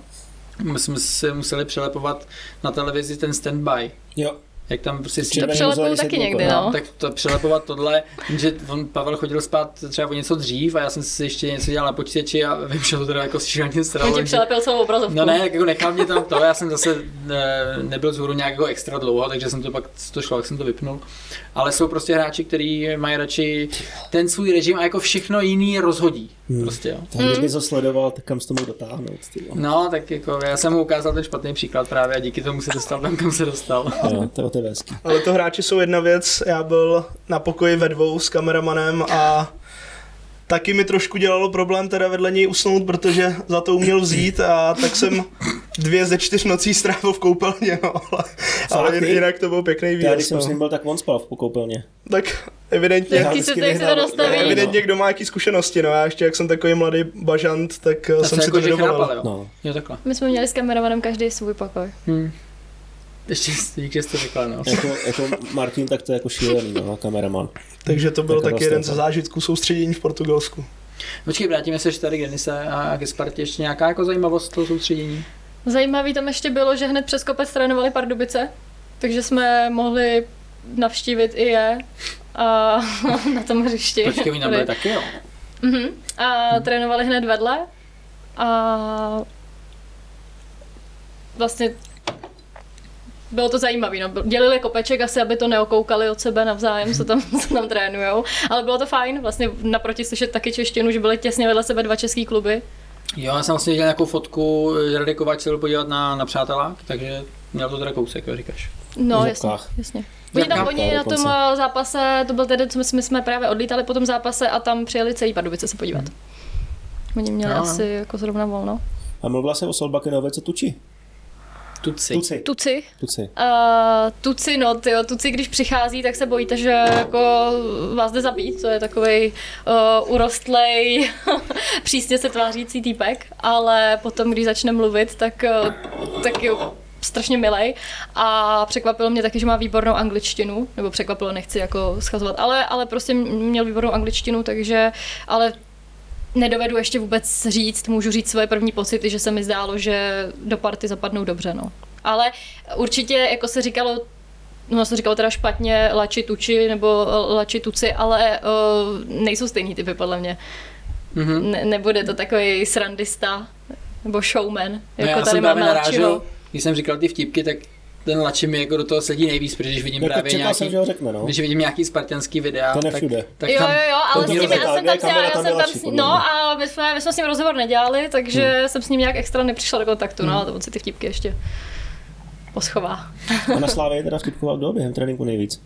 S2: my jsme se museli přelepovat na televizi ten standby.
S1: Jo.
S2: Jak tam prostě
S3: To přelepuju
S1: zelený
S3: taky někdy,
S1: no.
S3: no.
S2: tak to přelepovat tohle, že on, Pavel chodil spát třeba o něco dřív a já jsem si ještě něco dělal na počítači a vím, že to teda jako šíleně stralo.
S3: On ti
S2: že-
S3: přelepil celou obrazovku.
S2: No ne, tak jako nechal mě tam to, já jsem zase ne, nebyl zhůru nějak jako extra dlouho, takže jsem to pak, to šlo, jak jsem to vypnul. Ale jsou prostě hráči, kteří mají radši ten svůj režim a jako všechno jiný rozhodí.
S1: Hmm.
S2: Prostě jo.
S1: Tak kdyby to sledoval, tak kam se to mohl dotáhnout. Ty vole.
S2: No, tak jako já jsem mu ukázal ten špatný příklad právě a díky tomu se dostal tam, kam se dostal.
S1: Jo, to je o té hezký.
S4: Ale to hráči jsou jedna věc, já byl na pokoji ve dvou s kameramanem a taky mi trošku dělalo problém teda vedle něj usnout, protože za to uměl vzít a tak jsem dvě ze čtyř nocí strávil v koupelně, no, ale, ale jinak to byl pěkný
S1: Já když
S4: výjezd.
S1: jsem s ním
S4: No.
S1: byl, tak on spal v pokoupelně.
S4: Tak evidentně,
S3: Jak se,
S1: vždycky
S3: jak se to dostaví?
S4: evidentně kdo má jaký zkušenosti, no já ještě jak jsem takový mladý bažant, tak eh,
S2: A
S4: jsem si
S2: jako,
S4: to
S2: jo.
S1: No.
S2: Jo, takhle.
S3: My jsme měli s kameramanem každý svůj pokoj.
S2: Hm. Ještě díky, že jste řekla, no.
S1: Jako, jako Martin, tak to je jako šílený, no, kameraman.
S4: Takže to byl
S1: Jako
S4: taky jeden ze zážitků soustředění v Portugalsku.
S2: Počkej, vrátíme se ještě tady k Denise a ke Spartě. Ještě nějaká jako zajímavost toho soustředění?
S3: Zajímavý tam ještě bylo, že hned přes kopec trénovali Pardubice, takže jsme mohli navštívit i je a na tom hřišti.
S2: Počkej, oni tam byli taky, jo.
S3: Mhm. A trénovali hned vedle a vlastně bylo to zajímavé, no. dělili kopeček asi, aby to neokoukali od sebe navzájem, co tam, co tam trénujou, ale bylo to fajn, vlastně naproti slyšet taky češtinu, že byly těsně vedle sebe dva český kluby.
S2: Jo, já jsem vlastně viděl nějakou fotku, Radek Kováč se byl podívat na, na přátelák, takže měl to teda kousek, jo, říkáš.
S3: No, jasně, jasně. Oni tam, oni na tom eh, zápase, to byl tedy, co my, jsme právě odlítali po tom zápase a tam přijeli celý Pardubice se podívat. Oni měli
S2: no.
S3: asi jako zrovna volno.
S1: A mluvila se o Solbakenovi, co tuči?
S2: Tuci.
S1: Tuci.
S3: Tuci,
S1: Tuci.
S3: Uh, tuci, no, tyjo, tuci, když přichází, tak se bojíte, že jako vás jde zabít, to je takový uh, urostlej, přísně se tvářící týpek, ale potom, když začne mluvit, tak, uh, tak jo, strašně milej a překvapilo mě taky, že má výbornou angličtinu, nebo překvapilo, nechci jako schazovat, ale, ale prostě měl výbornou angličtinu, takže, ale nedovedu ještě vůbec říct, můžu říct svoje první pocity, že se mi zdálo, že do party zapadnou dobře, no. Ale určitě, jako se říkalo, no se říkalo teda špatně lači tuči nebo lači tuci, ale uh, nejsou stejný typy podle mě.
S2: Mhm.
S3: Ne, nebude to takový srandista nebo showman,
S2: No
S3: jako
S2: já
S3: tady
S2: jsem
S3: máme
S2: narážel, když jsem říkal ty vtipky, tak ten Lači mi jako do toho sedí nejvíc, protože když vidím
S1: Jako
S2: právě nějaký,
S1: jsem, že ho řekne, no.
S2: když vidím nějaký spartianský videa,
S1: je
S2: tak, tak
S3: Jo,
S2: tam,
S3: jo, jo, ale
S2: to
S3: s tím, já jsem tam,
S1: Kamera
S3: já jsem tam, no a my jsme, my jsme s ním rozhovor nedělali, takže jsem s ním nějak extra nepřišla do kontaktu, no, a to on si ty vtipky ještě poschová.
S1: A na Slávě teda vtipkoval kdo během tréninku nejvíc?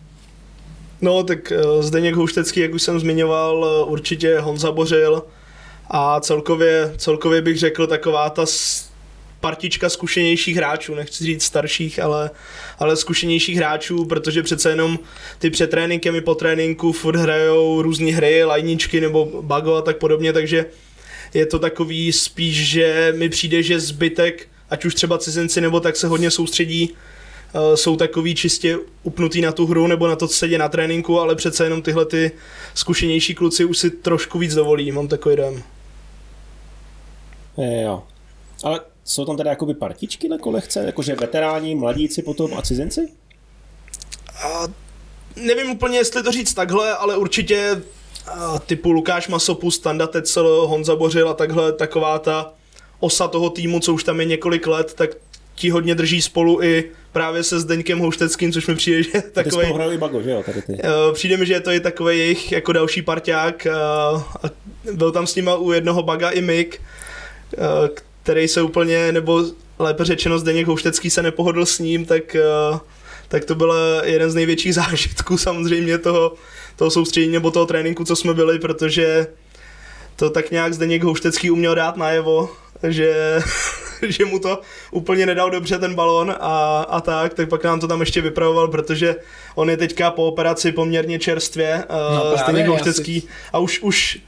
S4: No, tak eh, Zdeněk Houštecký, jak už jsem zmiňoval, eh, určitě Honza Bořil a celkově, celkově bych řekl taková ta partička zkušenějších hráčů, nechci říct starších, ale, ale zkušenějších hráčů, protože přece jenom ty před tréninkem i po tréninku furt hrajou různé hry, lajničky nebo bago a tak podobně, takže je to takový spíš, že mi přijde, že zbytek, ať už třeba cizinci nebo tak se hodně soustředí eh, jsou takový čistě upnutý na tu hru nebo na to, co se děje na tréninku, ale přece jenom tyhle ty zkušenější kluci už si trošku víc dovolí, mám takový dojem.
S1: Je, jo. Ale jsou tam teda jakoby partičky na kolechce? Jakože veteráni, mladíci potom a cizinci?
S4: A nevím úplně, jestli to říct takhle, ale určitě a, typu Lukáš Masopus, Standa Tecel, Honza Bořil a takhle taková ta osa toho týmu, co už tam je několik let, tak ti hodně drží spolu i právě se Zdeňkem Houšteckým, což mi přijde, že je takový...
S1: Ty Bago, že jo, tady ty.
S4: Uh, přijde mi, že to je takový jejich jako další parťák uh, a byl tam s nima u jednoho baga i Mick, uh, který se úplně, nebo lépe řečeno Zdeněk Houštecký se nepohodl s ním, tak, uh, tak to byl jeden z největších zážitků samozřejmě toho, toho soustředění nebo toho tréninku, co jsme byli, protože to tak nějak Zdeněk Houštecký uměl dát najevo, že, že mu to úplně nedal dobře ten balon a, a tak, tak pak nám to tam ještě vypravoval, protože on je teďka po operaci poměrně čerstvě, no, uh, Zdeněk Houštecký. A už, už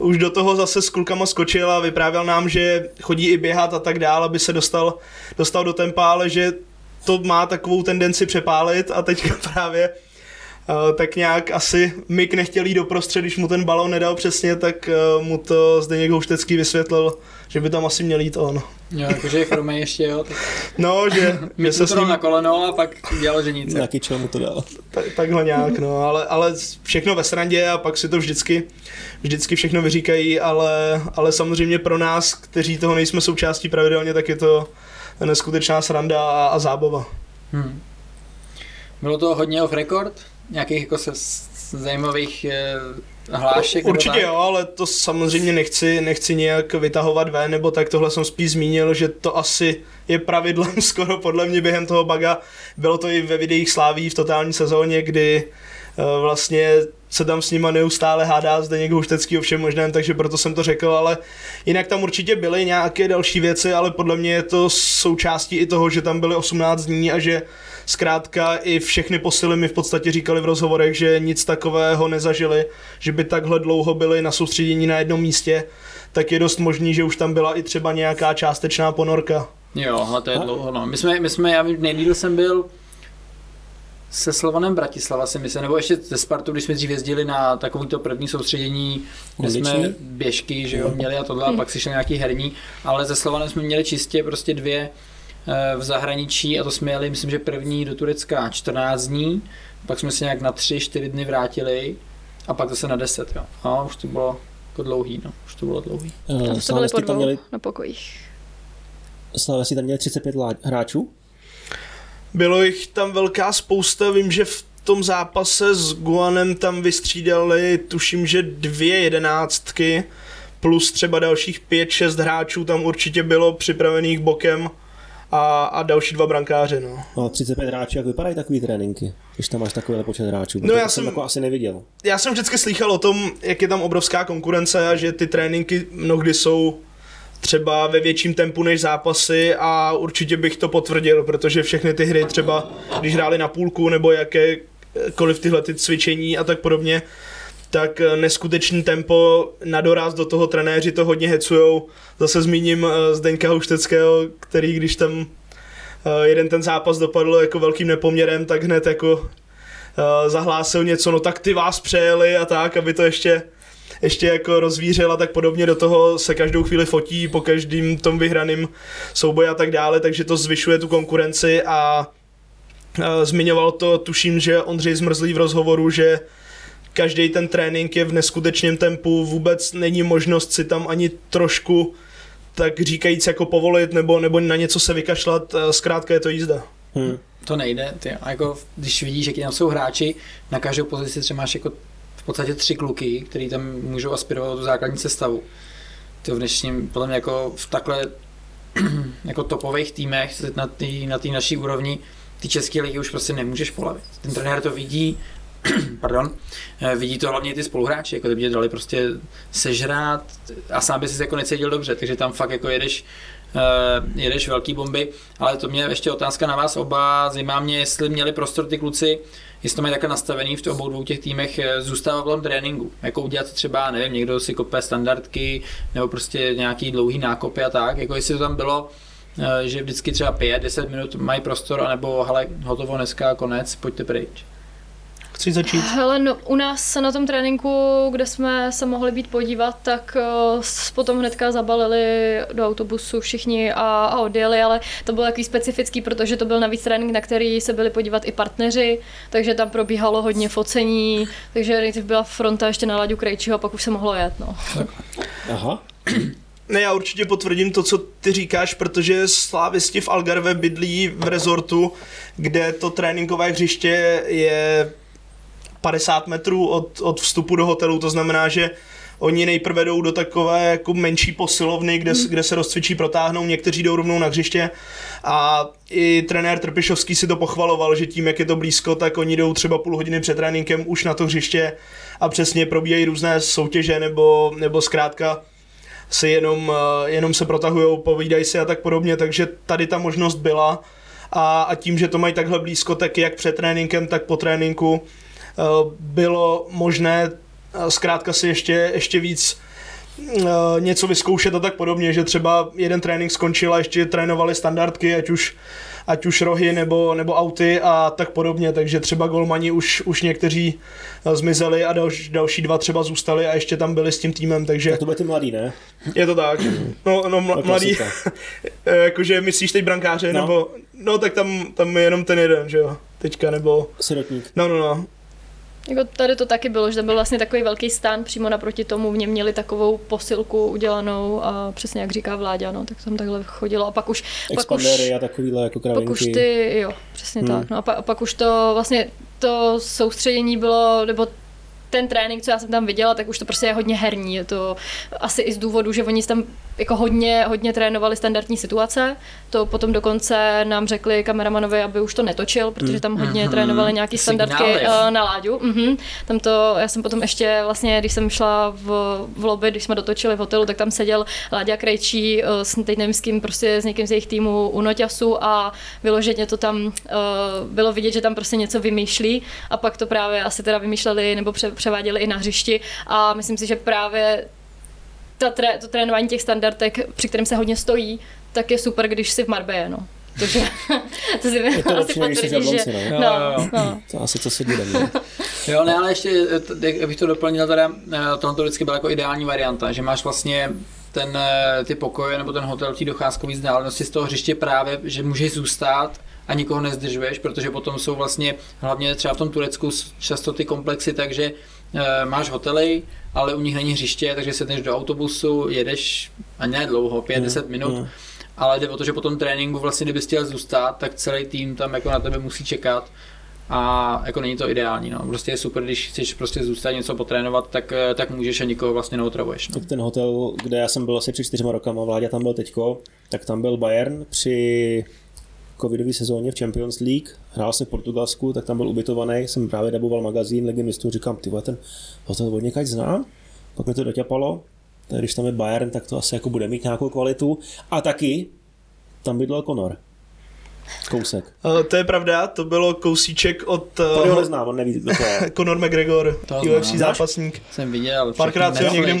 S4: už do toho zase s klukama skočil a vyprávěl nám, že chodí i běhat a tak dále, aby se dostal, dostal do tempa, ale že to má takovou tendenci přepálit a teďka právě Uh, tak nějak asi Mik nechtěl jít doprostřed, když mu ten balon nedal přesně, tak uh, mu to Zdeněk Houštecký vysvětlil, že by tam asi měl jít on.
S2: Jo, jakože je chromej ještě, jo. Tak...
S4: No, že...
S2: My se s ním... na koleno a pak dělal ženice.
S1: Taky čo mu to dal.
S4: Tak, takhle nějak, no, ale, ale všechno ve srandě a pak si to vždycky, vždycky všechno vyříkají, ale, ale samozřejmě pro nás, kteří toho nejsme součástí pravidelně, tak je to neskutečná sranda a, a zábava. Hmm.
S2: Bylo to hodně off record? Nějakých jako se zajímavých eh, hlášek?
S4: Určitě jo, ale to samozřejmě nechci, nechci nějak vytahovat ven, nebo tak tohle jsem spíš zmínil, že to asi je pravidlem skoro podle mě během toho baga. Bylo to i ve videích Sláví v totální sezóně, kdy eh, vlastně se tam s nima neustále hádá Zdeněk Huštecký o všem možném, takže proto jsem to řekl, ale jinak tam určitě byly nějaké další věci, ale podle mě je to součástí i toho, že tam byly 18 dní a že zkrátka i všechny posily mi v podstatě říkali v rozhovorech, že nic takového nezažili, že by takhle dlouho byli na soustředění na jednom místě, tak je dost možný, že už tam byla i třeba nějaká částečná ponorka.
S2: Jo, ale to je dlouho, no. My jsme, my jsme já nejdíl jsem byl se Slovanem Bratislava si myslím, nebo ještě ze Spartu, když jsme dřív jezdili na takovýto první soustředění, kde jsme běžky, že jo, měli a tohle, a pak si šel nějaký herní, ale ze Slovanem jsme měli čistě prostě dvě v zahraničí a to jsme jeli, myslím, že první do Turecka 14 dní, pak jsme se nějak na 3-4 dny vrátili a pak zase na 10, jo. A už to bylo jako dlouhý, no, už to bylo dlouhý.
S3: Uh, a to byly po dvou měli... na pokojích.
S1: Slávě tam měli 35 hráčů?
S4: Bylo jich tam velká spousta, vím, že v tom zápase s Guanem tam vystřídali, tuším, že dvě jedenáctky, plus třeba dalších pět, šest hráčů tam určitě bylo připravených bokem a, a další dva brankáře. No.
S1: no 35 hráčů, jak vypadají takový tréninky, když tam máš takový počet hráčů? No já jsem, jsem jako asi neviděl.
S4: Já jsem vždycky slychal o tom, jak je tam obrovská konkurence a že ty tréninky mnohdy jsou třeba ve větším tempu než zápasy a určitě bych to potvrdil, protože všechny ty hry třeba, když hráli na půlku nebo jakékoliv tyhle ty cvičení a tak podobně, tak neskutečný tempo na doraz do toho trenéři to hodně hecujou. Zase zmíním eh, Zdeňka Hušteckého, který když tam eh, jeden ten zápas dopadl jako velkým nepoměrem, tak hned jako eh, zahlásil něco, no tak ty vás přejeli a tak, aby to ještě ještě jako rozvířil a tak podobně, do toho se každou chvíli fotí po každým tom vyhraným souboji a tak dále, takže to zvyšuje tu konkurenci a zmiňoval to, tuším, že Ondřej Zmrzlý v rozhovoru, že každý ten trénink je v neskutečném tempu, vůbec není možnost si tam ani trošku tak říkajíc jako povolit nebo, nebo na něco se vykašlat, zkrátka je to jízda.
S2: Hmm. To nejde, ty, a jako když vidíš, jaký tam jsou hráči, na každou pozici třeba máš jako v podstatě tři kluky, který tam můžou aspirovat do základní sestavu. To v dnešním, podle mě jako v takhle jako topových týmech na té na tý naší úrovni ty české ligy už prostě nemůžeš polavit. Ten trenér to vidí, pardon, eh, vidí to hlavně ty spoluhráči, jako by dali prostě sežrát a sám by si jako necítil dobře, takže tam fakt jako jedeš, uh, jedeš velký bomby, ale to mě ještě otázka na vás oba, zajímá mě, jestli měli prostor ty kluci jestli to mají takhle nastavený v obou dvou těch týmech, eh, zůstává v tom tréninku. Jako udělat třeba, nevím, někdo si kope standardky, nebo prostě nějaký dlouhý nákopy a tak. Jako jestli to tam bylo, eh, že vždycky třeba 5-10 minut mají prostor, anebo hele, hotovo dneska, konec, pojďte pryč.
S4: Chci začít?
S3: Hele, no, u nás na tom tréninku, kde jsme se mohli být podívat, tak uh, potom hnedka zabalili do autobusu všichni a, a odjeli, ale to bylo takový specifický, protože to byl navíc trénink, na který se byli podívat i partneři, takže tam probíhalo hodně focení, takže nejdřív byla fronta ještě na Laďu Krejčího a pak už se mohlo jet. No.
S1: Aha.
S4: Ne, já určitě potvrdím to, co ty říkáš, protože slávisti v Algarve bydlí v rezortu, kde to tréninkové hřiště je 50 metrů od, od vstupu do hotelu, to znamená, že oni nejprve jdou do takové jako menší posilovny, kde, hmm. kde se rozcvičí, protáhnou, někteří jdou rovnou na hřiště a i trenér Trpišovský si to pochvaloval, že tím, jak je to blízko, tak oni jdou třeba půl hodiny před tréninkem už na to hřiště a přesně probíhají různé soutěže nebo, nebo zkrátka si jenom, eh, jenom se protahují, povídají si a tak podobně, takže tady ta možnost byla a, a tím, že to mají takhle blízko, tak jak před tréninkem, tak po tréninku bylo možné eh, zkrátka si ještě, ještě víc něco vyzkoušet a tak podobně, že třeba jeden trénink skončil a ještě trénovali standardky, ať už ať už rohy nebo, nebo auty a tak podobně, takže třeba golmani už, už někteří eh, zmizeli a další, další dva třeba zůstali a ještě tam byli s tím týmem, takže...
S1: A to bude ty mladý, ne?
S4: Je to tak. No, no mla, mladý, eh, jakože myslíš teď brankáře, no. nebo... No, tak tam, tam je jenom ten jeden, že jo, teďka, nebo...
S1: Sirotník.
S4: No, no, no.
S3: Jako tady to taky bylo, že tam byl vlastně takový velký stan přímo naproti tomu, v něm měli takovou posilku udělanou a přesně jak říká Vláďa, no, tak tam takhle chodilo a pak už...
S1: Pak už, a takovýhle jako kravinky.
S3: Pak už ty, jo, přesně hmm. tak. No a, pa, a pak už to vlastně to soustředění bylo, nebo ten trénink, co já jsem tam viděla, tak už to prostě je hodně herní. Je to asi i z důvodu, že oni tam jako hodně, hodně trénovali standardní situace. To potom dokonce nám řekli kameramanovi, aby už to netočil, protože tam hodně mm-hmm. trénovali nějaký standardky uh, na láďu. Mm-hmm. Tam to, já jsem potom ještě vlastně, když jsem šla v, v lobby, když jsme dotočili v hotelu, tak tam seděl Láďa Krejčí uh, s, teď nevím s kým, prostě s někým z jejich týmu u Noťasu a vyloženě to tam uh, bylo vidět, že tam prostě něco vymýšlí a pak to právě asi teda vymýšleli nebo pře, převáděli i na hřišti a myslím si, že právě ta tré, to trénování těch standardek, při kterém se hodně stojí, tak je super, když si v Marbella, no. Takže to si
S1: je to asi potvrdí, že... No.
S3: No, no, no.
S1: To asi co se bude.
S2: Jo, ne, ale ještě, abych to doplnil, teda, eh, tohle to vždycky byla jako ideální varianta, že máš vlastně ten, eh, ty pokoje nebo ten hotel tí docházkový vzdálenosti z toho hřiště právě, že můžeš zůstat a nikoho nezdržuješ, protože potom jsou vlastně hlavně třeba v tom Turecku často ty komplexy, takže máš hotely, ale u nich není hřiště, takže sedneš do autobusu, jedeš a ne dlouho, 5-10 mm, minut, mm. ale jde o to, že po tom tréninku vlastně, kdyby chtěl zůstat, tak celý tým tam jako na tebe musí čekat a jako není to ideální, no. Prostě je super, když chceš prostě zůstat něco potrénovat, tak, eh, tak můžeš a nikoho vlastně neotravuješ. No.
S1: Tak ten hotel, kde já jsem byl asi před čtyřma rokama, Vláďa tam byl teďko, tak tam byl Bayern při covidové sezóně v Champions League, hrál se v Portugalsku, tak tam byl ubytovaný, jsem právě daboval magazín Legie mistů, říkám, ty ten hotel od někaď znám, pak mi to doťapalo, tak když tam je Bayern, tak to asi jako bude mít nějakou kvalitu. A taky tam bydlel Conor. Kousek.
S4: Uh, to je pravda, to bylo kousíček od... Uh,
S1: to ho neznám, on neví, to je.
S4: Conor McGregor, to UFC znám. zápasník.
S2: Jsem viděl.
S4: Párkrát jsem někde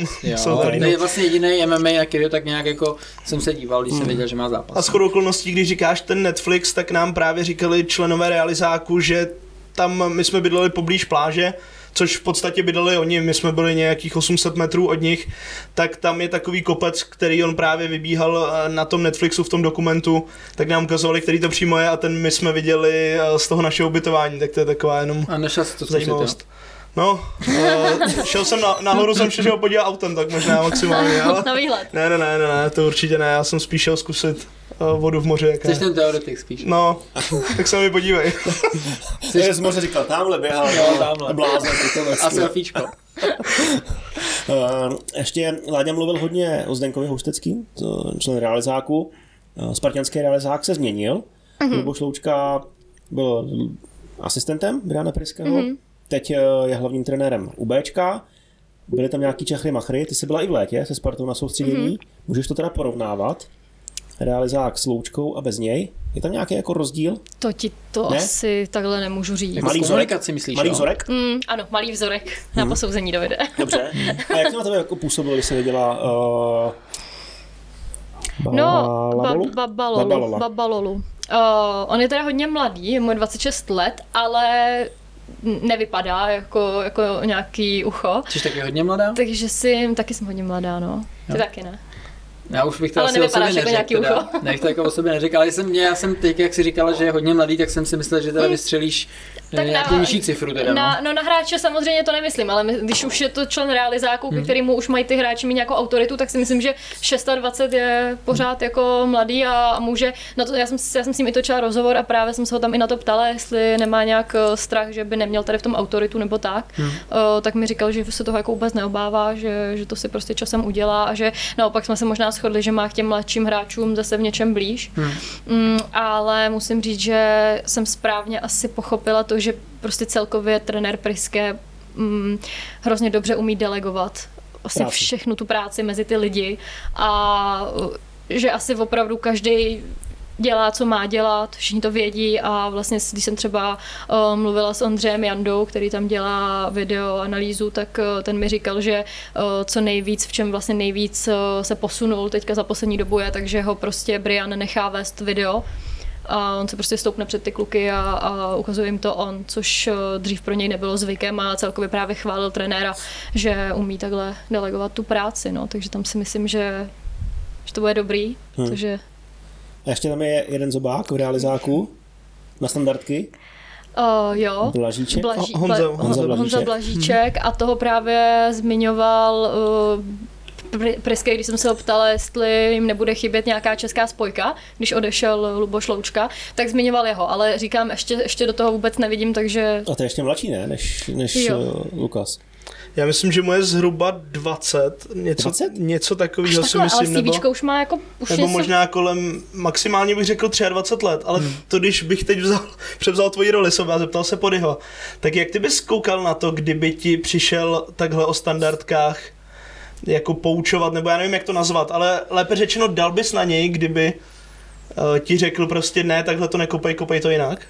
S2: To je vlastně jediný MMA, jaký tak nějak jako jsem se díval, když jsem hmm. věděl, že má zápas.
S4: A shodou okolností, když říkáš ten Netflix, tak nám právě říkali členové realizáku, že tam my jsme bydleli poblíž pláže, což v podstatě bydleli oni, my jsme byli nějakých 800 metrů od nich, tak tam je takový kopec, který on právě vybíhal eh, na tom Netflixu v tom dokumentu, tak nám ukazovali, který to přímo je a ten my jsme viděli eh, z toho našeho ubytování, tak to je taková jenom
S2: a zajímavost.
S4: No, uh, šel jsem na, nahoru, jsem šel podívat autem, tak možná maximálně, ale...
S3: Na výhled.
S4: Ne, ne, ne, ne, ne, to určitě ne, já jsem spíš šel zkusit uh, vodu v moři.
S2: Jaká. Jsi ten teoretik spíš.
S4: No, tak se mi podívej.
S1: Jsi z moře říkal, tamhle běhal,
S2: no, tamhle.
S1: Blázen,
S2: A selfiečko.
S1: uh, ještě Láďa mluvil hodně o Zdenkovi Houstecký, člen realizáku. Uh, Spartianský realizák se změnil. Mm-hmm. Luboš Loučka byl asistentem Briana Pryského. Mm-hmm. Teď je hlavním trenérem UBčka. Byly tam nějaký čachry machry, ty jsi byla i v létě se Spartou na soustředění. Mm-hmm. Můžeš to teda porovnávat? realizák s loučkou a bez něj? Je tam nějaký jako rozdíl?
S3: To ti to ne? asi takhle nemůžu říct.
S2: Malý vzorek, si myslíš,
S1: Malý vzorek?
S3: Mm, ano, malý vzorek na hmm. posouzení dovede.
S1: Dobře. A jak to na tebe jako působilo, když se viděla uh,
S3: No, ba- babalolu. babalolu. Uh, on je teda hodně mladý, je mu 26 let, ale nevypadá jako, jako nějaký ucho.
S2: Jsi taky hodně mladá?
S3: Takže si, taky jsem hodně mladá, no. Ty jo. taky ne.
S2: Já už bych to
S3: Ale
S2: asi o sobě
S3: jako
S2: neřekl, teda. Ne, to jako o sobě neřekl, ale jsem, já jsem teď, jak si říkala, že je hodně mladý, tak jsem si myslel, že teda vystřelíš
S3: Tak
S2: tak nějakou
S3: na-
S2: nižší cifru teda,
S3: Na,
S2: no.
S3: no na hráče samozřejmě to nemyslím, ale my, když už je to člen realizáku, hmm. kterýmu už mají ty hráči mít nějakou autoritu, tak si myslím, že 26 je pořád jako mladý a, a může, na to, já, jsem, s- já jsem s ním i točila rozhovor a právě jsem se ho tam i na to ptala, jestli nemá nějak eh, strach, že by neměl tady v tom autoritu nebo tak, hmm. tak mi říkal, že se toho jako vůbec neobává, že, že to si prostě časem udělá a že naopak jsme se možná shodli, že má k těm mladším hráčům zase v něčem blíž. Hmm. Mm, ale musím říct, že jsem správně asi pochopila to, že prostě celkově trenér Priske mm, hrozně dobře umí delegovat asi
S1: Práci.
S3: všechnu tu práci mezi ty lidi a že asi opravdu každý dělá, co má dělat, všichni to vědí a vlastně, když jsem třeba uh, mluvila s Ondřejem Jandou, který tam dělá video analýzu, tak uh, ten mi říkal, že uh, co nejvíc, v čem vlastně nejvíc uh, se posunul teďka za poslední dobu je, takže ho prostě Brian nechá vést video a on se prostě stoupne před ty kluky a, a ukazuje jim to on, což dřív pro něj nebylo zvykem a celkově právě chválil trenéra, že umí takhle delegovat tu práci, no, takže tam si myslím, že, že to bude dobrý, hmm. takže
S1: A ještě tam je jeden zobák v realizáku na standardky.
S3: Uh, jo.
S1: Blažíček?
S3: Blaží,
S4: Honza-
S3: Bla-
S1: Honza Blažíček.
S3: Honza Blažíček a toho právě zmiňoval uh, Pri- Priske, když jsem se ho ptala, jestli jim nebude chybět nějaká česká spojka, když odešel Luboš Loučka, tak zmiňoval jeho, ale říkám, ještě, ještě do toho vůbec nevidím, takže
S1: A to je ještě mladší, ne? Než, než
S3: Jo.
S1: uh, Lukas.
S4: Já myslím, že mu je zhruba 20, něco,
S1: 20?
S4: něco takového si
S3: takhle, ale
S4: myslím, nebo,
S3: už má jako už
S4: nebo
S3: něco,
S4: možná kolem, maximálně bych řekl 23 let, ale to když bych teď vzal, převzal tvoji roli sobě a zeptal se Podyho, tak jak ty bys koukal na to, kdyby ti přišel takhle o standardkách jako poučovat, nebo já nevím, jak to nazvat, ale lépe řečeno, dal bys na něj, kdyby uh, ti řekl prostě ne, takhle to nekopej, kopej to jinak?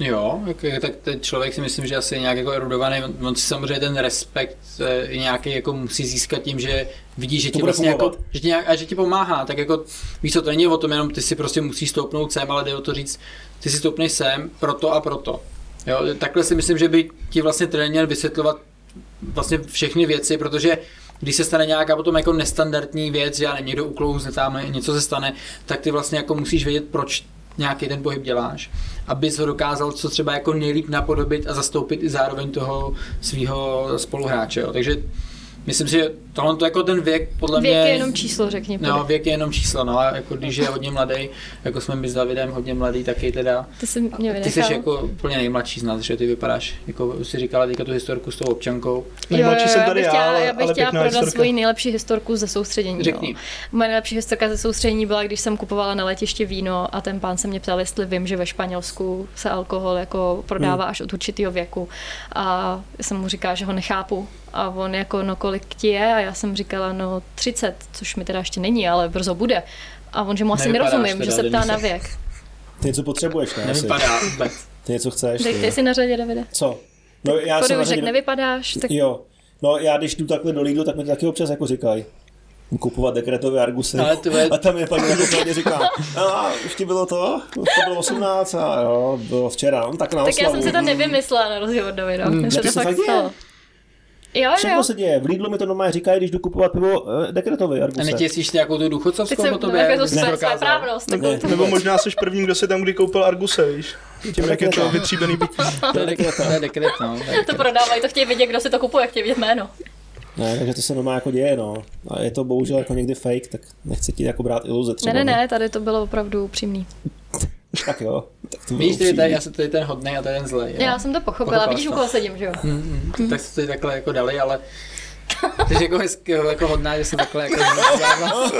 S2: Jo, jak, tak ten člověk si myslím, že asi je nějak jako erudovaný, on, si samozřejmě ten respekt eh, i nějaký jako musí získat tím, že vidí, že ti vlastně jako, že ti nějak, a že ti pomáhá, tak jako víš co, to není o tom jenom ty si prostě musíš stoupnout sem, ale jde o to říct, ty si stoupneš sem proto a proto. Jo, takhle si myslím, že by ti vlastně trenér měl vysvětlovat vlastně všechny věci, protože když se stane nějaká potom jako nestandardní věc, že já nevím, někdo uklouzne tam, něco se stane, tak ty vlastně jako musíš vědět, proč nějaký ten pohyb děláš, abys ho dokázal co třeba jako nejlíp napodobit a zastoupit i zároveň toho svého spoluhráče. Jo. Takže myslím si, že tohle to jako ten věk podle
S3: věk
S2: mě...
S3: je jenom číslo, řekni.
S2: No,
S3: No,
S2: věk je jenom číslo, no a jako když je hodně mladý, jako jsme my s Davidem hodně mladý, taky teda
S3: ty jsi mě
S2: ty jsi
S3: vynechal.
S2: jako úplně nejmladší z nás, že ty vypadáš, jako už si říkala teďka tu historku s tou občankou.
S4: Nejmladší jsem
S3: já
S4: tady
S3: bych
S4: já,
S3: chtěla,
S4: ale-
S3: já bych
S4: ale
S3: chtěla prodat
S4: historka.
S3: svoji nejlepší historku ze soustředění.
S2: Řekni.
S3: No. Moje nejlepší historka ze soustředění byla, když jsem kupovala na letišti víno a ten pán se mě ptal, jestli vím, že ve Španělsku se alkohol jako prodává
S4: Hmm.
S3: až od určitého věku. A já jsem mu říkala, že ho nechápu. A on jako, no kolik ti je? A já jsem říkala, no 30, což mi teda ještě není, ale brzo bude. A on, že mu asi
S2: Nevypadáš
S3: nerozumím,
S2: teda,
S3: že se ptá
S2: Denise.
S3: na věk.
S1: Ty něco potřebuješ, ne?
S2: Nevypadá vůbec.
S1: Ty něco chceš.
S3: Dej
S1: Ty.
S3: ty si na řadě, Davide.
S1: Co? No já
S3: Kody
S1: jsem na řadě-
S3: nevypadáš, tak
S1: Jo. No já když jdu takhle do Lidlu, tak mi to taky občas jako říkají. Kupovat dekretové argusy.
S2: Ale to je-
S1: A tam je paní na říká, a už ti bylo to? Už to bylo 18 a jo, bylo včera. No, tak na
S3: Tak já
S1: oslavu.
S3: jsem si to nevymyslela na rozdíl od Davida. Hmm, se
S1: taky
S3: to
S1: se
S3: fakt
S1: tak
S3: stalo. Jo,
S1: Všechno
S3: jo.
S1: se děje. V Lidlu mi to normálně říkají, když jdu kupovat pivo eh, dekretové
S2: A
S1: arguse.
S2: netěsíš nějakou tu důchodcovskou
S3: jsem
S2: po
S3: to
S2: tobě?
S3: jako to své, právnost.
S1: Ne,
S3: takovou tu-
S4: Nebo možná jsi první, kdo si tam kdy koupil Arguse, víš? Tím, jak je to vytříbený pití.
S2: To je dekret, to je dekret, no. to
S3: prodávají, to chtějí vidět, kdo si to kupuje, chtějí vidět jméno.
S1: Ne, takže to se normálně jako děje, no. A je to bohužel jako někdy fake, tak nechci ti jako brát iluze třeba.
S3: Ne, ne,
S1: no.
S3: ne, tady to bylo opravdu upřímný.
S1: Tak jo. Tak to
S2: Víš, ty,
S1: upřímný.
S2: tady, já jsem tady ten hodnej a to je ten zlej. jo.
S3: Já jsem to pochopila,
S2: Pochopila
S3: vidíš,
S2: jsi
S3: u
S2: to.
S3: koho sedím, že jo?
S2: Mm, mm, tak jste to takhle jako dali, ale ty jsi jako hezky, jako hodná, že jsem takhle jako zvládla.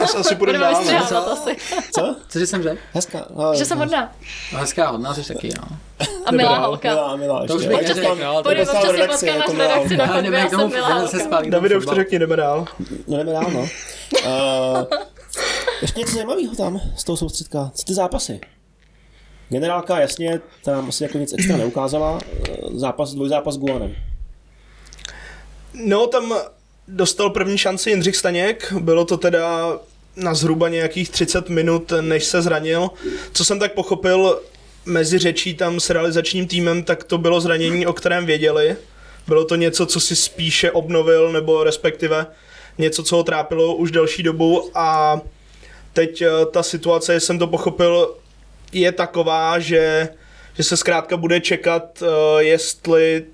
S4: Asi, asi půjdeme
S3: Budeme
S4: dál. ne?
S3: vystřihávat asi.
S1: Co?
S2: Cože jsem řekl?
S1: Hezká. No,
S3: Že jsem hodná.
S2: No, hezká hodná jsi taky, no.
S3: A milá holka.
S1: Milá, milá,
S2: To už bych neřekl, no, to
S3: Pojď,
S1: občas
S3: si v
S1: milá
S3: redakci na chodbě,
S2: jdeme
S3: já jsem milá holka.
S4: Davide, už to řekni, jdeme dál.
S1: No jdeme dál, no. Ještě něco zajímavého tam z toho soustředka. Co ty zápasy? Generálka jasně tam asi jako nic extra neukázala. Eh, Zápas, dvojzápas s Guanem.
S4: No, tam dostal první šanci Jindřich Staněk, bylo to teda na zhruba nějakých 30 minut, než se zranil. Co jsem tak pochopil mezi řečí tam s realizačním týmem, tak to bylo zranění, o kterém věděli. Bylo to něco, co si spíše obnovil, nebo respektive něco, co ho trápilo už delší dobu a teď eh, ta situace, jsem to pochopil, je taková, že, že se zkrátka bude čekat, uh, jestli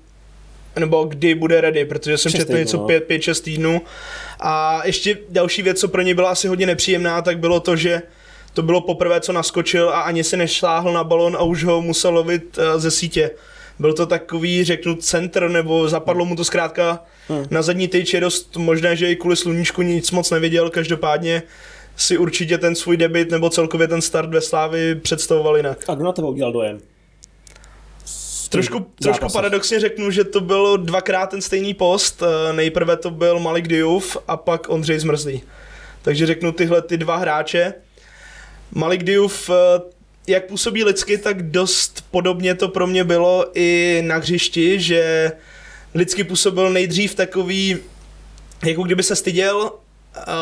S4: nebo kdy bude ready, protože jsem četl něco
S1: no.
S4: 5-6 týdnů. A ještě další věc, co pro ně byla asi hodně nepříjemná, tak bylo to, že to bylo poprvé, co naskočil a ani si nešláhl na balon a už ho musel lovit uh, ze sítě. Byl to takový, řeknu, centr, nebo zapadlo mu to zkrátka
S1: Hmm.
S4: na zadní tyč, je dost možné, že i kvůli sluníčku nic moc neviděl, každopádně si určitě ten svůj debit nebo celkově ten start ve Slávy představoval jinak.
S1: A kdo na tebe udělal dojem?
S4: Trošku, trošku paradoxně řeknu, že to bylo dvakrát ten stejný post. Eh, Nejprve to byl Malik Diouf a pak Ondřej Zmrzlý. Takže řeknu tyhle ty dva hráče. Malik Diouf, eh, jak působí lidsky, tak dost podobně to pro mě bylo i na hřišti, že lidsky působil nejdřív takový, jako kdyby se styděl,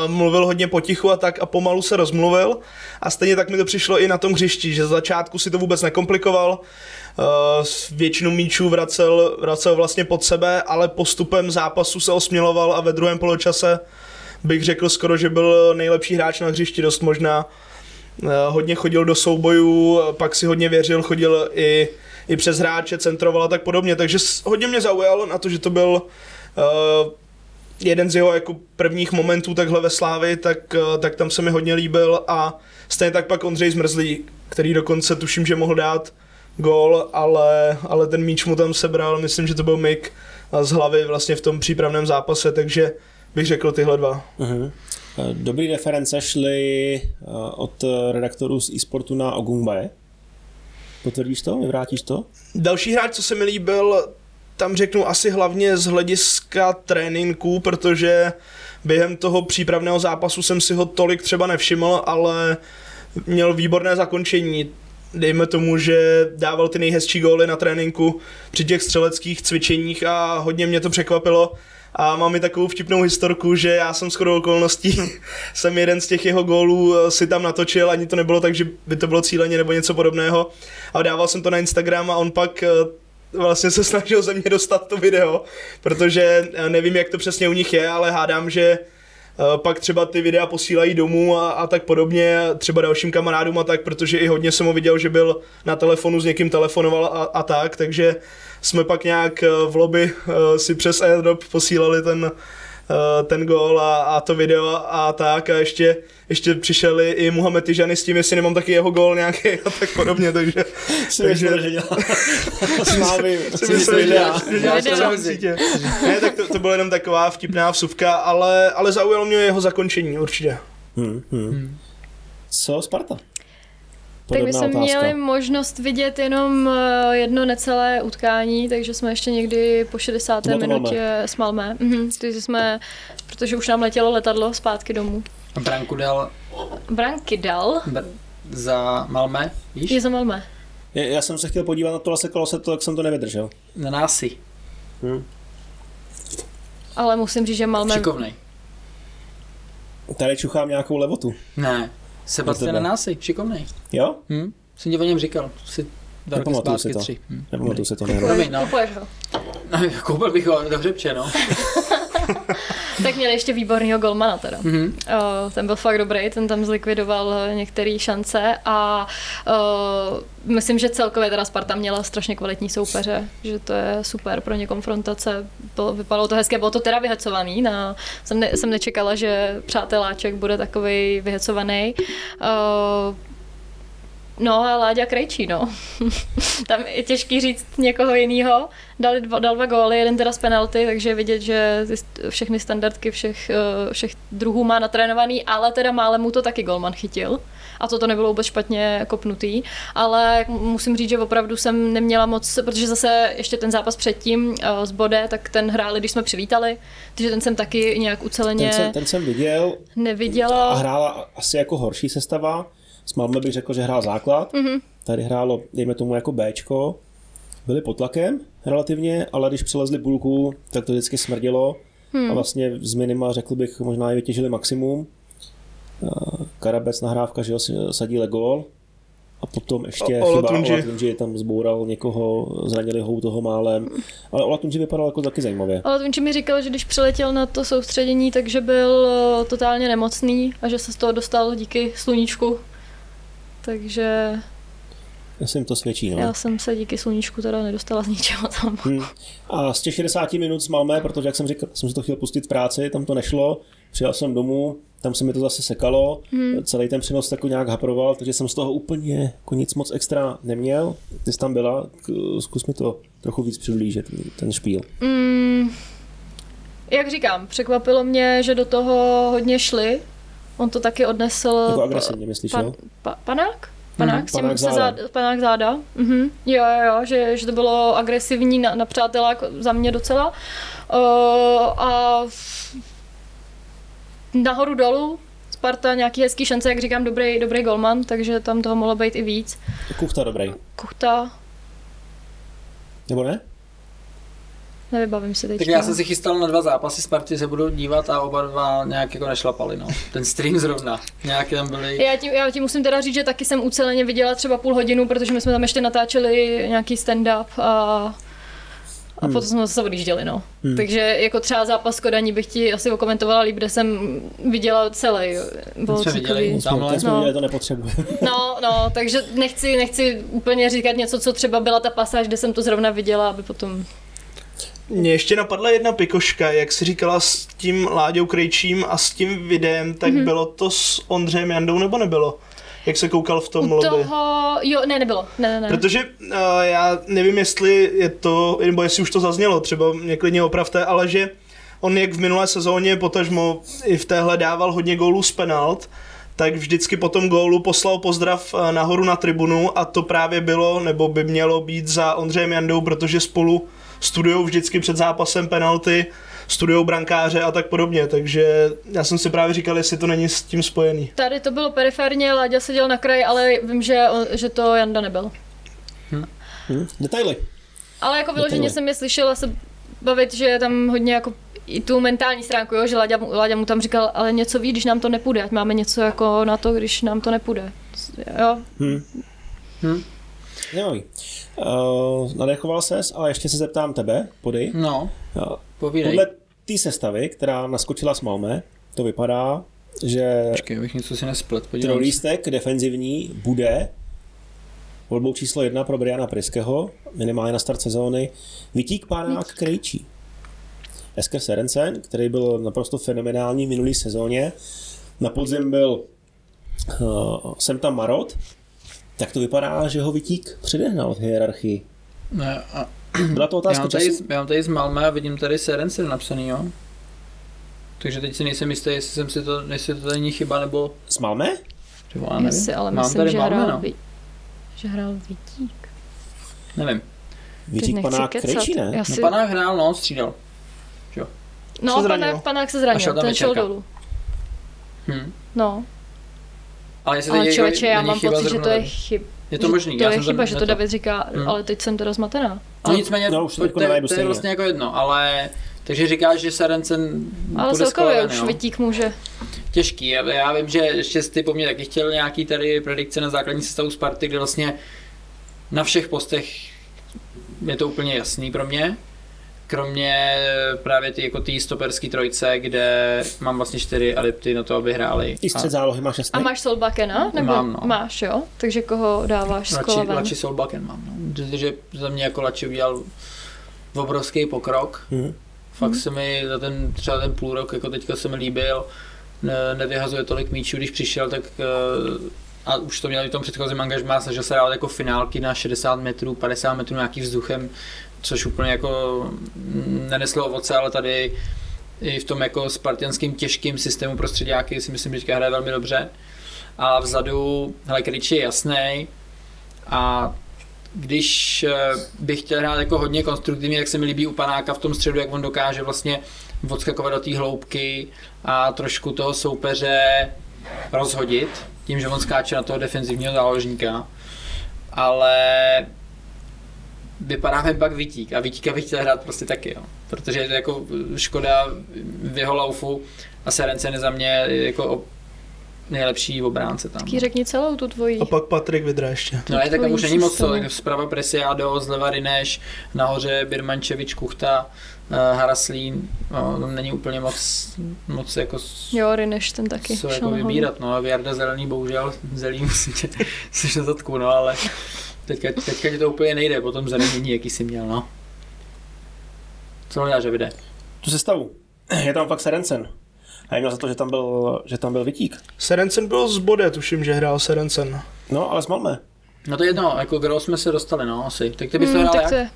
S4: mluvil hodně potichu a tak a pomalu se rozmluvil a stejně tak mi to přišlo i na tom hřišti, že z začátku si to vůbec nekomplikoval, Uh, většinu míčů vracel, vracel vlastně pod sebe, ale postupem zápasu se osměloval a ve druhém poločase bych řekl skoro, že byl nejlepší hráč na hřišti, dost možná. Uh, hodně chodil do soubojů, pak si hodně věřil, chodil i, i přes hráče, centroval a tak podobně, takže hodně mě zaujalo na to, že to byl uh, jeden z jeho jako prvních momentů takhle ve Slávi, tak, uh, tak tam se mi hodně líbil a stejně tak pak Ondřej Zmrzlý, který dokonce tuším, že mohl dát gól, ale, ale ten míč mu tam sebral, myslím, že to byl Mik z hlavy vlastně v tom přípravném zápase, takže bych řekl tyhle dva.
S1: Uh-huh. Dobrý reference šly eh, od eh, redaktorů z eSportu na Ogungbae. Potvrdíš to? Vyvrátíš to?
S4: Další hráč, co se mi líbil, tam řeknu asi hlavně z hlediska tréninku, protože během toho přípravného zápasu jsem si ho tolik třeba nevšiml, ale měl výborné zakončení. Dejme tomu, že dával ty nejhezčí góly na tréninku při těch střeleckých cvičeních a hodně mě to překvapilo. A mám i takovou vtipnou historku, že já jsem skoro okolností jsem jeden z těch jeho gólů eh, si tam natočil, ani to nebylo tak, že by to bylo cíleně nebo něco podobného. A dával jsem to na Instagram a on pak eh, vlastně se snažil ze mě dostat to video, protože eh, nevím, jak to přesně u nich je, ale hádám, že pak třeba ty videa posílají domů a, a tak podobně, třeba dalším kamarádům a tak, protože i hodně jsem ho viděl, že byl na telefonu s někým telefonoval a, a tak, takže jsme pak nějak eh, v lobby eh, si přes airdrop posílali ten, eh, ten gól a, a to video a tak a ještě, ještě přišeli i Muhammed Tijani s tím, jestli nemám taky jeho gól nějaký a tak podobně, takže, takže
S1: že dělá Slávy.
S4: si myslím, že,
S1: videa.
S4: že děláš to
S3: Video.
S4: na sítě. Ne, tak to, to byla jenom taková vtipná vsuvka, ale, ale zaujalo mě jeho zakončení určitě.
S1: Hmm, hmm. Co Sparta?
S3: Tak my jsme
S1: otázka.
S3: měli možnost vidět jenom eh, jedno necelé utkání, takže jsme ještě někdy po 60.
S1: Bylo to
S3: minutě s Malmé. Mhm, takže jsme, protože už nám letělo letadlo zpátky domů.
S2: A Branku dal
S3: Branky dal,
S2: br- za Malmé, víš?
S3: je za Malmé.
S1: Je- Já jsem se chtěl podívat na to, ale sekalo se to, tak jsem to nevydržel.
S2: Na násy.
S3: Ale musím říct, že Malmé...
S2: Šikovnej.
S1: Tady čuchám nějakou levotu.
S2: Ne. Sebastian násy, šikovnej.
S1: Jo?
S2: Hm? Jsem ti o něm říkal, si dva roky
S1: Nepamatuju
S2: zpátky
S1: si to.
S2: tři. Hm.
S1: Nepamatuju se to.
S2: Promiň, no.
S3: Kupuješ ho.
S2: Koupil bych ho do hřebče, no.
S3: Tak měli ještě výborného golmana teda.
S2: Mhm.
S3: Uh, ten byl fakt dobrý, ten tam zlikvidoval eh, některé šance a uh, myslím, že celkově teda Sparta měla strašně kvalitní soupeře, že to je super pro ně konfrontace. Bylo, vypadalo to hezké, bylo to teda vyhecovaný, na, jsem, ne, jsem nečekala, že přáteláček bude takový vyhecovaný. Uh, No a Láďa Krejčí, no. Tam je těžký říct někoho jiného. Dal dva, dal dva góly, jeden teda z penalty, takže je vidět, že všechny standardky všech, eh, všech druhů má natrénovaný, ale teda málem mu to taky golman chytil. A to to nebylo vůbec špatně kopnutý, ale musím říct, že opravdu jsem neměla moc, protože zase ještě ten zápas předtím eh, z Bode, tak ten hráli, když jsme přivítali, takže ten jsem taky nějak uceleně
S1: Ten jsem, ten jsem viděl a
S3: neviděla.
S1: hrála asi jako horší sestava. S Malmö bych řekl, že hrál základ. Mm-hmm. Tady hrálo, dejme tomu, jako Bčko. Byli pod tlakem relativně, ale když přelezli půlku, tak to vždycky smrdělo. Hmm. A vlastně z minima, řekl bych, možná i vytěžili maximum. Eh, Karabec nahrávka, že sadí gól. a potom ještě
S4: O-
S1: chyba
S4: Olatunji.
S1: Olatunji tam zboural někoho, zranili ho toho málem, ale Olatunji vypadal jako taky zajímavě.
S3: Ale Tunči mi říkal, že když přiletěl na to soustředění, takže byl eh, totálně nemocný a že se z toho dostal díky sluníčku. Takže
S1: Myslím, to svědčí. No.
S3: já jsem se díky sluníčku teda nedostala z ničeho tam.
S1: Hmm. A z těch 60 minut z Malmé, protože jak jsem říkal, jsem si to chtěl pustit v práci, tam to nešlo, přijel jsem domů, tam se mi to zase sekalo, hmm. celý ten přenos jako nějak haproval, takže jsem z toho úplně jako nic moc extra neměl. Ty jsi tam byla, zkus mi to trochu víc přiblížit, ten špíl.
S3: Mm, jak říkám, překvapilo mě, že do toho hodně šli. On to taky odnesl...
S1: Jako agresivně, myslíš,
S3: pan,
S1: jo?
S3: pa, panák? Panák, s tím
S1: panák
S3: se
S1: záda.
S3: záda. panák záda. Mhm. Jo, jo, jo, že, že to bylo agresivní na, na přátelák za mě docela. Uh, a nahoru dolů Sparta nějaký hezký šance, jak říkám, dobrý, dobrý golman, takže tam toho mohlo být i víc.
S1: Kuchta dobrý.
S3: Kuchta,
S1: Nebo ne?
S3: Nevybavím si teď.
S2: Tak já jsem si chystal na dva zápasy Sparty, se budu dívat a oba dva nějak jako nešlapali, no. Ten stream zrovna. Nějak tam byly...
S3: Já ti, já ti musím teda říct, že taky jsem uceleně viděla třeba půl hodinu, protože my jsme tam ještě natáčeli nějaký stand-up a, a potom jsme zase odjížděli, no.
S1: Hmm.
S3: Takže jako třeba zápas Kodaní bych ti asi okomentovala líp, kde jsem viděla celý. Bylo
S2: jsme viděli. Tamhle?
S1: jsme
S3: No.
S1: viděli, to nepotřebuje.
S3: No, no, takže nechci, nechci úplně říkat něco, co třeba byla ta pasáž, kde jsem to zrovna viděla, aby potom...
S4: Mně ještě napadla jedna pikoška, jak jsi říkala s tím Láďou Krejčím a s tím videem, tak
S3: Mhm.
S4: mm-hmm. bylo to s Ondřejem Jandou nebo nebylo? Jak se koukal v tom
S3: U
S4: lobby?
S3: toho, jo, ne, nebylo, ne, ne, ne.
S4: Protože uh, já nevím, jestli je to, nebo jestli už to zaznělo, třeba mě klidně opravte, ale že on jak v minulé sezóně, potažmo i v téhle dával hodně gólů z penalt, tak vždycky po tom gólu poslal pozdrav eh, nahoru na tribunu a to právě bylo, nebo by mělo být za Ondřejem Jandou, protože spolu studujou vždycky před zápasem penalty, studujou brankáře a tak podobně, takže já jsem si právě říkal, jestli to není s tím spojený.
S3: Tady to bylo periferně, Láďa seděl na kraji, ale vím, že, že to Janda nebyl.
S1: Hm? Detaily.
S3: Ale jako vyloženě
S1: Detaily.
S3: jsem je slyšela se bavit, že je tam hodně jako i tu mentální stránku, jo, že Láďa, mu- Láďa mu tam říkal, ale něco ví, když nám to nepůjde, ať máme něco jako na to, když nám to nepůjde. Jo,
S1: Hm.
S2: Hm.
S1: Zajímavý. Uh, nadechoval ses, ale ještě se zeptám tebe, podej.
S2: No,
S1: Uh,
S2: povídej.
S1: podle té sestavy, která naskočila s Malmé, to vypadá, že
S2: Počkej, abych něco si nesplet,
S1: trojlístek defenzivní bude volbou číslo jedna pro Briana Priského, minimálně na start sezóny, Vitík Pánák Krejčí. Esker Serencen, který byl naprosto fenomenální v minulý sezóně, na podzim byl uh, sem tam Marot, tak to vypadá, že ho Vitík předehnal v hierarchii.
S2: Ne, a
S1: Byla to
S2: já
S1: otázka
S2: mám, tady,
S1: času?
S2: já mám tady z Malmö a vidím tady Serencen napsaný, jo. Takže teď si nejsem jistý, jestli jsem si to, jestli to není chyba, nebo...
S1: Z Malmé?
S2: Vole,
S3: já
S2: nevím.
S3: si ale
S2: mám
S3: myslím,
S2: tady
S3: že
S2: Malmö,
S3: hrál,
S2: no.
S3: ví, že hrál Vítík.
S2: Nevím.
S1: Vitík
S3: nechci
S1: Panák. Krejčí, ne?
S3: Já
S2: No
S3: si...
S2: panák hrál, no, střídal.
S3: No,
S4: se zranil.
S3: panák, panák se zranil, ten šel dolů.
S2: Hm.
S3: No,
S2: Ale jestli
S3: ale člověče, já mám
S2: chyba
S3: pocit, že to je chyb.
S2: Je to možný,
S3: To
S2: já
S3: je
S2: jsem
S3: chyba,
S2: tam
S3: že to David říká,
S2: Hm.
S3: ale teď jsem teda zmatená.
S2: No nicméně,
S1: No, už to
S2: to,
S1: jako
S2: to, je vlastně jako jedno, ale... Takže říkáš, že Serencen
S3: Ale
S2: bude
S3: celkově už
S2: jo?
S3: Vítík může.
S2: Těžký. Já, já vím, že ještě ty po mně taky chtěl nějaký tady predikce na základní sestavu Sparty, kde vlastně na všech postech je to úplně jasný pro mě. Kromě právě ty, jako té stoperský trojce, kde mám vlastně čtyři adepty na to, aby hráli.
S1: I střed zálohy máš jasný?
S3: A máš Solbakena? Nebo
S2: Mám, no.
S3: Máš, jo? Takže koho dáváš s
S2: Lači,
S3: kolovem?
S2: Lači Solbaken mám. No. Že, že za mě jako Lači udělal obrovský pokrok.
S1: Mhm.
S2: Fakt se mi za ten třeba ten půl rok, jako teďka se mi líbil, ne, nevyhazuje tolik míčů, když přišel, tak eh, a už to měl i v tom předchozím angažmá, snažil se dávat jako finálky na 60 metrů, 50 metrů nějaký vzduchem, což úplně jako neneslo ovoce, ale tady i v tom jako spartianským těžkým systému prostředáky si myslím, že teďka hraje velmi dobře. A vzadu, hele, Krič je jasný a když eh, bych chtěl hrát jako hodně konstruktivně, tak se mi líbí u Panáka v tom středu, jak on dokáže vlastně odskakovat do té hloubky a trošku toho soupeře rozhodit, tím, že on skáče na toho defenzivního záložníka. Ale vypadá mi pak Vítík a Vítíka bych chtěl hrát prostě taky, jo. protože je to jako škoda v jeho laufu a Serencen je za mě jako nejlepší obránce tam.
S3: Taky řekni celou tu tvoji.
S4: A pak Patrik Vidra ještě.
S2: No je, tak tam už není moc co, zprava Presiado, zleva Rineš, nahoře Birmančevič, Kuchta, uh, Haraslín, no, tam není úplně moc, moc jako
S3: Jo, Rineš ten taky
S2: co jako vybírat, no, Jarda Zelený, bohužel, tě, jsi na zadku, no, ale teďka, teďka ti to úplně nejde, po tom zranění, jaký jsi měl, no. Co hledáš, že vyjde?
S1: Tu sestavu. Je tam fakt Serencen. A já měl za to, že tam byl, že tam byl Vitík.
S4: Serencen byl z bode, tuším, že hrál Serencen.
S1: No, ale s Malmé.
S2: No to je jedno, jako kdo jsme se dostali, no, asi. Tak ty bys to
S3: Hmm,
S2: hrál
S3: tak
S2: jak?
S3: to je.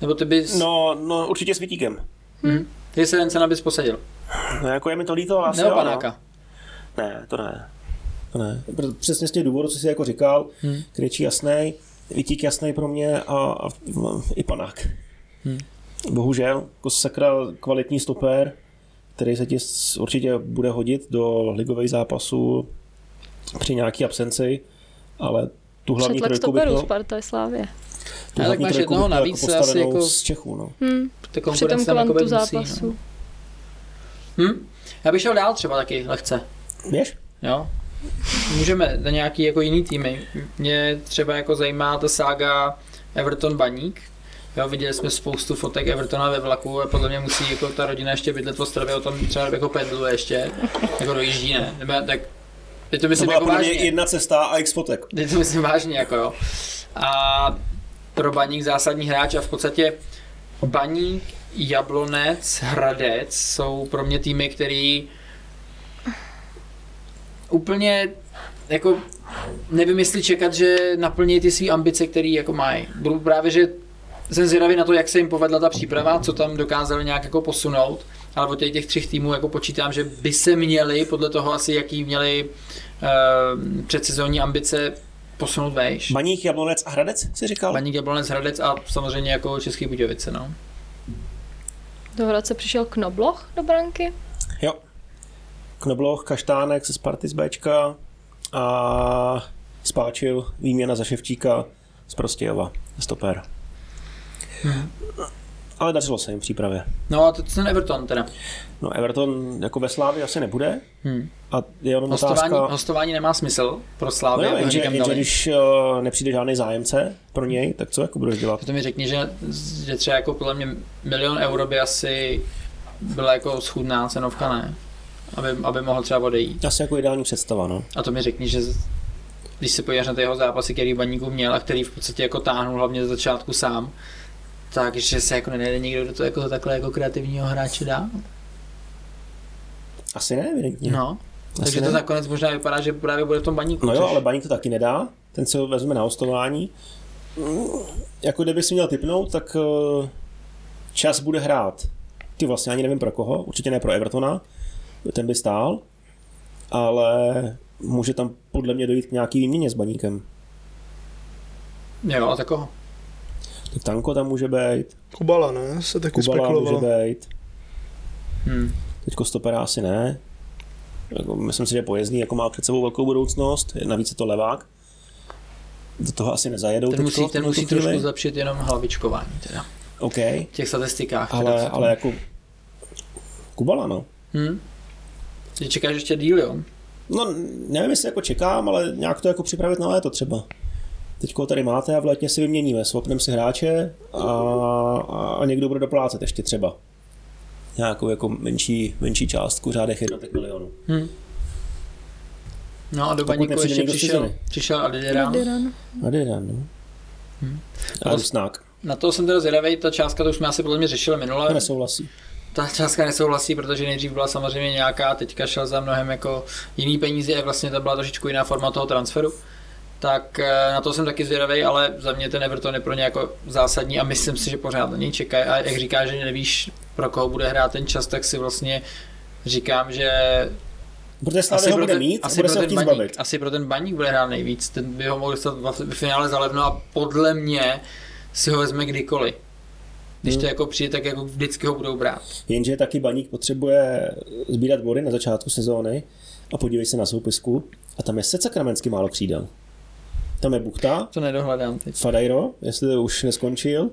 S2: Nebo ty bys,
S1: No, no určitě s Vitíkem.
S2: hm? ty se Rencena bys posadil.
S1: No, jako je mi to líto, ale asi
S2: Nebo
S1: jo, no.
S2: panáka.
S1: Ne, to ne. To ne. Přesně z těch důvodů, co jsi jako říkal,
S2: Hmm.
S1: hmm. Krejčí Vitík jasný pro mě a, a no, i panák.
S2: Hmm.
S1: Bohužel, jako sakra kvalitní stoper, který se ti určitě bude hodit do ligových zápasů při nějaký absenci, ale tu hlavní
S3: Přetlak
S1: trojku bych měl,
S3: Sparta je Slávě.
S1: tu
S2: tak
S1: hlavní
S2: máš
S1: trojku
S2: jednoho
S1: měl
S2: navíc,
S1: jako
S2: asi
S1: postavenou
S2: jako-
S1: z Čechů. No.
S3: Hmm. Při tom
S2: jako
S3: kvantu
S2: musí,
S3: zápasu.
S2: No. Hm? Já bych šel dál třeba taky, lehce.
S1: Běž?
S2: Jo? Můžeme na nějaký jako jiný týmy. Mě třeba jako zajímá ta sága Everton Baník. Jo, viděli jsme spoustu fotek Evertona ve vlaku a podle mě musí jako ta rodina ještě bydlet v Ostravě, o tom třeba jako pedluje ještě, jako dojíždí, ne? Nebo tak, je to
S1: To
S2: myslím
S1: byla
S2: jako vážně.
S1: jedna cesta a x fotek.
S2: Je to myslím vážně, jako jo. A pro Baník zásadní hráč a v podstatě Baník, Jablonec, Hradec jsou pro mě týmy, který úplně jako nevím, jestli čekat, že naplní ty své ambice, které jako mají. Budu právě, že jsem zvědavý na to, jak se jim povedla ta příprava, co tam dokázali nějak jako posunout, ale od těch, těch třech týmů jako počítám, že by se měli, podle toho asi, jaký měli uh, předsezónní ambice, posunout vejš.
S1: Baník, Jablonec a Hradec, si říkal?
S2: Baník Jablonec, Hradec a samozřejmě jako Český Budějovice, no.
S3: Do Hradce přišel Knobloch do branky.
S1: Jo. Knobloch, Kaštánek se Sparty z Bčka a spáčil výměna za Ševčíka z Prostějova, stoper.
S2: Hmm.
S1: Ale dařilo se jim v přípravě.
S2: No a to ten Everton teda.
S1: No Everton jako ve Slávě asi nebude
S2: Hmm.
S1: a je jenom
S2: Hostování,
S1: otázka...
S2: hostování nemá smysl pro
S1: No
S2: Slávy, ho
S1: jenže, jenže když uh, nepřijde žádný zájemce pro něj, tak co jako budeš dělat?
S2: To mi řekni, že, že třeba jako podle mě milion euro by asi byla jako schudná cenovka, ne? Aby, aby mohl třeba odejít.
S1: Asi jako ideální představa, no.
S2: A to mi řekni, že když se podíváš na ty jeho zápasy, který baníku měl a který v podstatě jako táhnul hlavně z začátku sám, takže se jako nenajde nikdo, kdo to jako takhle jako kreativního hráče dá.
S1: Asi ne, evidentně.
S2: No.
S1: Asi
S2: Takže to
S1: ne.
S2: nakonec možná vypadá, že právě bude v tom baníku.
S1: No jo, ale Baník to taky nedá. Ten se ho vezme na hostování. Mm, Jako kdyby si měl typnout, tak eh, čas bude hrát. Ty vlastně ani nevím pro koho, určitě ne pro Evertona, ten by stál, ale může tam podle mě dojít k nějaký výměně s Baníkem.
S2: Jo, a takového.
S1: Tak Tanko tam může být,
S4: Kubala, ne? Se taky
S1: Kubala může
S4: spekulovalo.
S1: být,
S2: Hmm.
S1: teďko stopera asi ne. Jako, myslím si, že pojezdný jako má před sebou velkou budoucnost, navíc je to levák. Do toho asi nezajedou
S2: Ten musí, ten musí trošku zlepšit jenom hlavičkování teda.
S1: OK,
S2: V těch statistikách.
S1: ale, ale jako Kubala, no.
S2: Hm? Že čekáš ještě díl, jo?
S1: No, nevím, jestli jako čekám, ale nějak to jako připravit na léto třeba. Teď ho tady máte a v létě si vyměníme, swapneme si hráče a, a někdo bude doplácet ještě třeba. Nějakou jako menší, menší částku, řádech jednotek milionů.
S2: Hm. No a do baníku ještě přišel, přišel Adideran.
S3: Diran.
S1: A jde no.
S2: Hm.
S1: A Rusnák.
S2: Na to jsem teda zvědavý, ta částka, to už jsme asi podle mě řešili
S1: To
S2: minule.
S1: nesouhlasí.
S2: Ta částka nesouhlasí, protože nejdřív byla samozřejmě nějaká, teďka šel za mnohem jako jiný peníze a vlastně to byla trošičku jiná forma toho transferu. Tak eh, na to jsem taky zvědavý, ale za mě ten Everton je pro ně jako zásadní a myslím si, že pořád na něj čekají. A jak říká, že nevíš, pro koho bude hrát ten čas, tak si vlastně říkám, že
S1: Protože Slávě ho bude
S2: ten,
S1: mít
S2: asi
S1: bude
S2: pro ten baník,
S1: zbavit.
S2: asi pro ten baník bude hrát nejvíc, ten by ho mohl dostat v finále za levno a podle mě si ho vezme kdykoliv. Když
S1: Hmm.
S2: to jako přijde, tak jako vždycky ho budou brát.
S1: Jenže taky baník potřebuje sbírat body na začátku sezóny a podívej se na soupisku a tam je se sakramensky málo křídel. Tam je Buchta,
S2: To nedohledám teď.
S1: Fadajro, jestli už neskončil,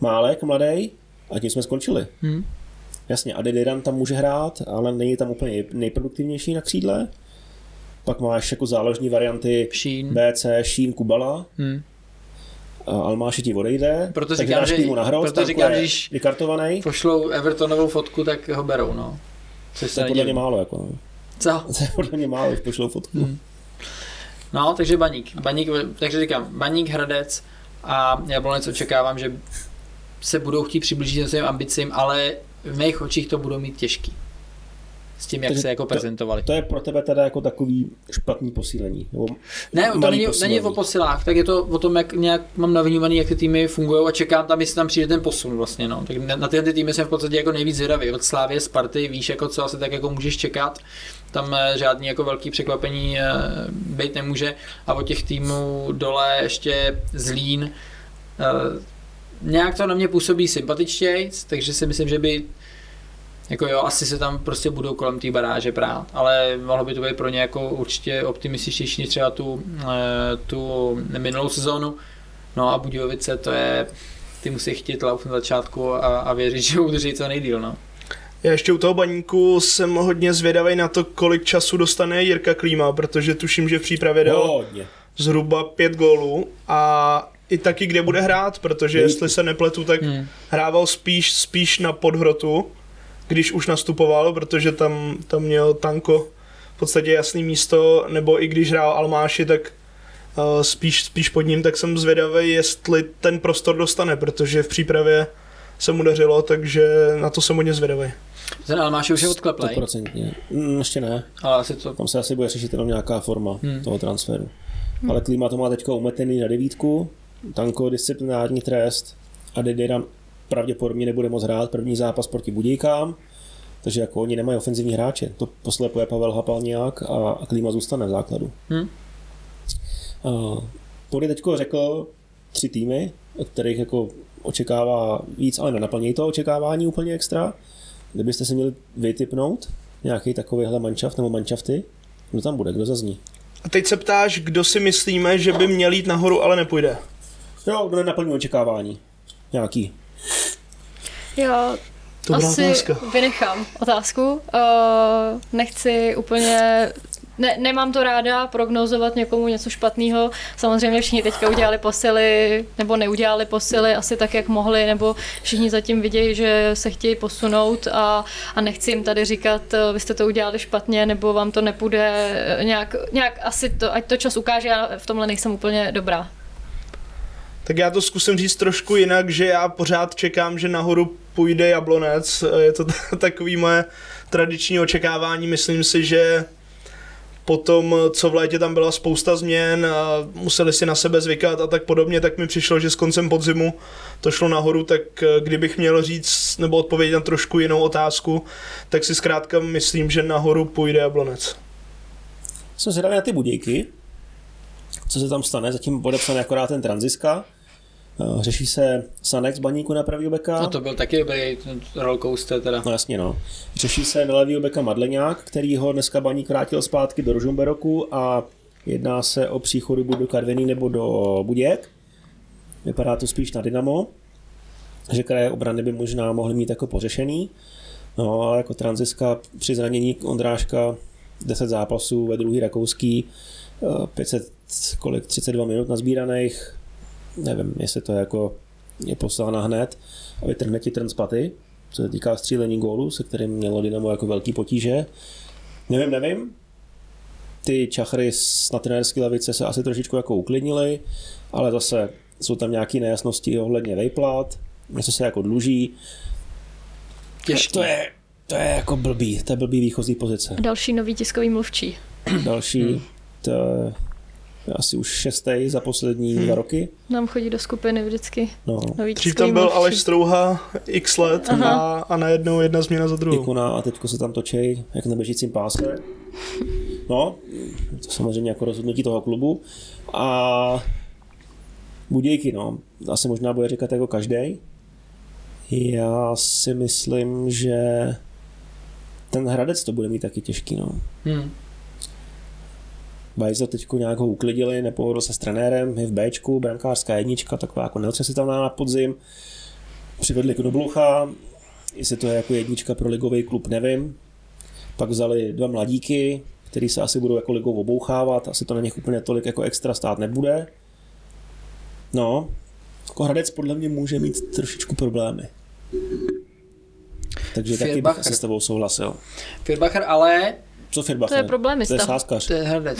S1: Málek, mladý, a tím jsme skončili.
S2: Hm?
S1: Jasně, Adediran tam může hrát, ale není tam úplně nejproduktivnější na křídle. Pak máš jako záložní varianty
S2: Šín.
S1: BC, Šín, Kubala.
S2: Hmm.
S1: A Almáši ti odejde,
S2: Proto
S1: takže
S2: říkám,
S1: dáš
S2: že-
S1: týmu na hrost,
S2: proto říkám, když-
S1: vykartovaný.
S2: Pošlou Evertonovou fotku, tak ho berou, no. Což
S1: To je podle mě málo, jako, no.
S2: Co?
S1: To je podle mě málo, už pošlou fotku.
S2: Hmm. No, takže Baník. Baník, takže říkám, Baník, Hradec a Jablonec očekávám, že se budou chtít přiblížit svým ambicím, ale v mých očích to budou mít těžký. S tím, jak
S1: Takže
S2: se jako
S1: to-
S2: prezentovali.
S1: To je pro tebe teda jako takový špatný posílení. Nebo
S2: Ne, to není,
S1: posílení.
S2: není o posilách, tak je to o tom, jak nějak mám navnímaný, jak ty týmy fungují a čekám tam, jestli tam přijde ten posun vlastně. No. Tak na, na tyhle ty týmy jsem v podstatě jako nejvíc zvědavý. Od Slávě, Sparty, víš, jako co asi tak jako můžeš čekat. Tam eh, žádný jako velký překvapení eh, být nemůže. A od těch týmů dole ještě Zlín. eh, nějak to na mě působí sympatičtěji, takže si myslím, že by jako jo, asi se tam prostě budou kolem té baráže prát, ale mohlo by to být pro ně jako určitě optimističtější než třeba tu, eh, tu minulou sezónu. No a Budějovice to je, ty musí chtít lauf na začátku a, a věřit, že udrží co nejdíl, no.
S4: Já ještě u toho baníku jsem hodně zvědavý na to, kolik času dostane Jirka Klíma, protože tuším, že v přípravě dal
S1: Hodně.
S4: zhruba pět gólů a i taky kde bude hrát, protože jestli se nepletu, tak
S2: Hmm.
S4: hrával spíš, spíš na podhrotu, když už nastupoval, protože tam, tam měl Tanko v podstatě jasný místo, nebo i když hrál Almáši, tak uh, spíš, spíš pod ním, tak jsem zvědavý, jestli ten prostor dostane, protože v přípravě se mu dařilo, takže na to jsem hodně zvědavý.
S2: Ten Almáš už je odkleplej,
S1: 100%. Mm, ještě ne.
S2: ale asi to
S1: Tam se asi bude řešit jenom nějaká forma
S2: Hmm.
S1: hmm. toho transferu. Hmm. Ale Klima to má teďka umetený na devítku, Tanko disciplinární trest a Dediran pravděpodobně nebude moc hrát první zápas proti Budějkám, takže jako oni nemají ofenzivní hráče. To poslepuje Pavel Hapalňák a, a Klima zůstane v základu.
S2: Hmm.
S1: Uh, Pody teďko řekl tři týmy, od kterých jako očekává víc, ale nenaplnějí to očekávání úplně extra. Kdybyste si měli vytipnout nějaký takovýhle manšaft nebo manšafty, kdo tam bude, kdo zazní?
S4: A teď se ptáš, kdo si myslíme, že by měl jít nahoru, ale nepůjde.
S1: Jo, kdo nenaplní očekávání? Nějaký.
S3: Já
S4: Dobrá
S3: asi
S4: otázka.
S3: vynechám otázku. Uh, nechci úplně ne, nemám to ráda prognozovat někomu něco špatného. Samozřejmě všichni teďka udělali posily, nebo neudělali posily asi tak, jak mohli, nebo všichni zatím vidějí, že se chtějí posunout a, a nechci jim tady říkat, eh, vy jste to udělali špatně, nebo vám to nepůjde eh, nějak, nějak asi to, ať to čas ukáže, já v tomhle nejsem úplně dobrá.
S4: Tak já to zkusím říct trošku jinak, že já pořád čekám, že nahoru půjde Jablonec. Je to takový moje tradiční očekávání. Myslím si, že potom, co v létě tam byla spousta změn a museli si na sebe zvykat a tak podobně, tak mi přišlo, že s koncem podzimu to šlo nahoru, tak eh, kdybych měl říct nebo odpovědět na trošku jinou otázku, tak si zkrátka myslím, že nahoru půjde Jablonec.
S1: Jsem zvědavý na ty budějky, co se tam stane, zatím podepsaný akorát ten tranziska. Eh, Řeší se Sanek z baníku na pravý beka.
S2: No to byl taky dobrý rollercoaster teda.
S1: No jasně no. Řeší se na levýho beka Madleňák, který ho dneska baník vrátil zpátky do Rožumberoku a jedná se o příchodu buď do Karviný nebo do Buděk. Vypadá to spíš na Dynamo, že kraje obrany by možná mohly mít jako pořešený. No ale jako tranziska při zranění Ondráška 10 zápasů ve druhý rakouský, eh, 500, kolik, 32 minut nazbíraných, nevím, jestli to je jako je poslána hned a vytrhne ti trn z paty, co se týká střílení gólu, se kterým mělo Dynamo jako velký potíže. Nevím, nevím. Ty čachry z- na trenérské lavice se asi trošičku jako uklidnily, ale zase jsou tam nějaké nejasnosti ohledně vejplat, něco se jako dluží.
S2: Těžký.
S1: To je, to je jako blbý, to je blbý výchozí pozice.
S3: Další nový tiskový mluvčí.
S1: Další, to je asi už šestý za poslední dva roky.
S3: Nám chodí do skupiny vždycky
S1: No,
S3: nový
S4: Dřív tam byl. Aleš Strouha x let a,
S3: Aha.
S4: a najednou jedna změna za druhou.
S1: ikona a teďko se tam točí jak na běžícím páse. No, to samozřejmě jako rozhodnutí toho klubu. A Budějky, no, asi možná bude říkat jako každý. Já si myslím, že ten Hradec to bude mít taky těžký, no.
S2: Hmm.
S1: Bajzo teď nějak ho uklidili, nepohodl se s trenérem, je v Bčku, brankářská jednička, taková jako neotřesitelná na podzim. Přivedli Knoblucha, jestli to je jako jednička pro ligový klub, nevím. Pak vzali dva mladíky, který se asi budou jako ligou obouchávat, asi to na nich úplně tolik jako extra stát nebude. No, jako Hradec podle mě může mít trošičku problémy. Takže taky bych
S2: Firbacher.
S1: asi s tebou souhlasil.
S2: Firbacher ale
S1: Co Firbacher?
S3: To je problémista.
S1: To je sázkař.
S2: to je hrdec.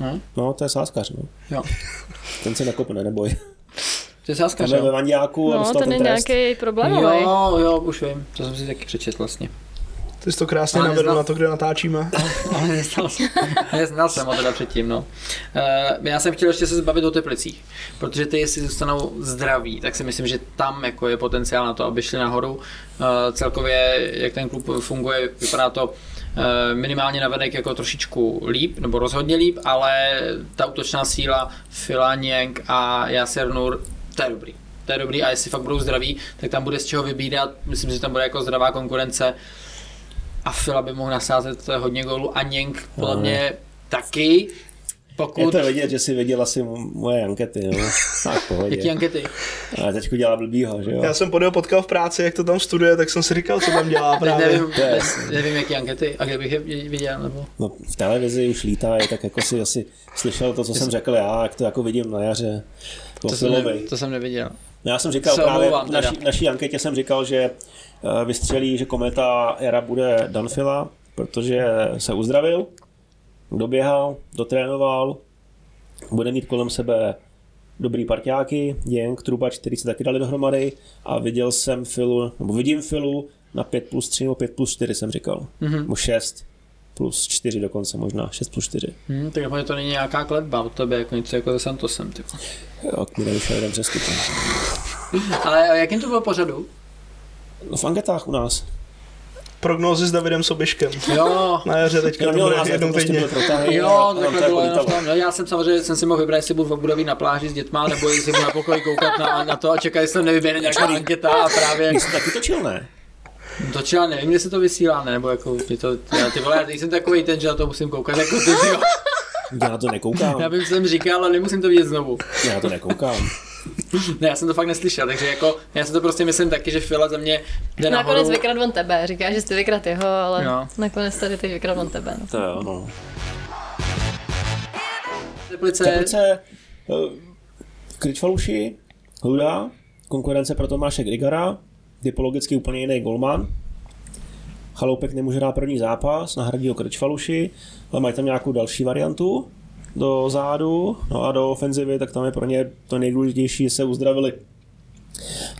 S2: No,
S1: No, to je sázkař, no.
S2: jo.
S1: Ten se nakopne, neboj.
S2: To je sáskař,
S1: Ten je ve
S2: jo.
S1: Vandiáku a
S3: No,
S1: dostal
S3: ten je
S1: ten trest.
S3: nějaký problémový.
S2: Jo, jo, už vím. To jsem si taky přečet vlastně.
S4: Ty jsi to krásně navedl
S2: neznal-
S4: na to, kde natáčíme.
S2: Ale neznal jsem, neznal jsem ho teda předtím, no. Uh, já jsem chtěl ještě se zbavit o Teplicích, protože ty, jestli zůstanou zdraví, tak si myslím, že tam jako je potenciál na to, aby šli nahoru. Uh, celkově, jak ten klub funguje, vypadá to uh, minimálně navenek jako trošičku líp, nebo rozhodně líp, ale ta útočná síla Fila, Niang a Yasser Nur, to je dobrý. To je dobrý a jestli fakt budou zdraví, tak tam bude z čeho vybírat. Myslím, že tam bude jako zdravá konkurence a Fila by mohl nasázet hodně gólů a Něnk podle
S1: No.
S2: mě taky. Pokud...
S1: Je to vidět, že si viděl asi moje ankety, no. Tak pohodě.
S2: Jaký ankety?
S1: Ale teďko dělá blbýho, že jo?
S4: Já jsem podal potkal v práci, jak to tam studuje, tak jsem si říkal, co tam dělá právě.
S2: Nevím,
S1: To je-
S2: vůbec nevím, jaký ankety a kde bych je viděl, nebo...
S1: No, v televizi už lítá, tak jako si asi slyšel to, co jsem řekl já, jak to jako vidím na jaře. Po
S2: To jsem, ne, to jsem neviděl.
S1: No, já jsem říkal
S2: Se
S1: právě v naší, naší anketě jsem říkal, že eh, vystřelí, že kometa jara bude Danfila, protože se uzdravil, doběhal, dotrénoval, bude mít kolem sebe dobrý parťáky, Jenk, Trubač, který se taky dali dohromady a viděl jsem Filu, nebo vidím Filu na 5 plus 3 nebo 5 plus 4 jsem říkal,
S2: Mhm.
S1: nebo 6 plus 4 dokonce možná, 6 plus 4.
S2: Hm, tak že to není nějaká kletba od tebe, jako něco jako se Santosem, typu.
S1: Jo, mi nevyšel jeden přestup.
S2: Ale jakým to bylo pořadu?
S1: No, v anketách u nás.
S4: Prognózy s Davidem Sobiškem.
S2: Jo,
S4: Na jaře teďka to bude jednou
S1: to prostě
S4: týdně.
S2: Jo, to takhle
S1: to
S2: bylo
S1: jako
S2: jenom tom. No, já jsem samozřejmě jsem si mohl vybrat, jestli budu v budoví na pláži s dětma, nebo jestli budu na pokoji koukat na, na to a čekat, jestli tam nevyběhne nějaká anketa a právě
S1: jsi taky točil, ne?
S2: točila, nevím, jestli to vysílá, ne, nebo jako ty to, já, ty vole, já nejsem takový ten, že na to musím koukat jako ty, jo.
S1: Já na to nekoukám.
S2: Já co jsem říkal, ale nemusím to vidět znovu.
S1: Já na to nekoukám.
S2: Ne, já jsem to fakt neslyšel, takže jako, já si to prostě myslím taky, že Fila za mě jde
S3: Nakonec
S2: nahoru.
S3: vykrat on tebe, říká, že jsi vykrat jeho, ale
S2: Jo.
S3: nakonec tady teď vykrat on tebe. No.
S1: To jo, no.
S2: Teplice,
S1: Teplice, eh, Kričvaluši, Hluda, konkurence pro Tomáše Grigara, typologicky úplně jiný golman. Chaloupek nemůže dát první zápas, nahradí ho Kričvaluši, ale mají tam nějakou další variantu do zádu, no a do ofenzivy, tak tam je pro ně to nejdůležitější, že se uzdravili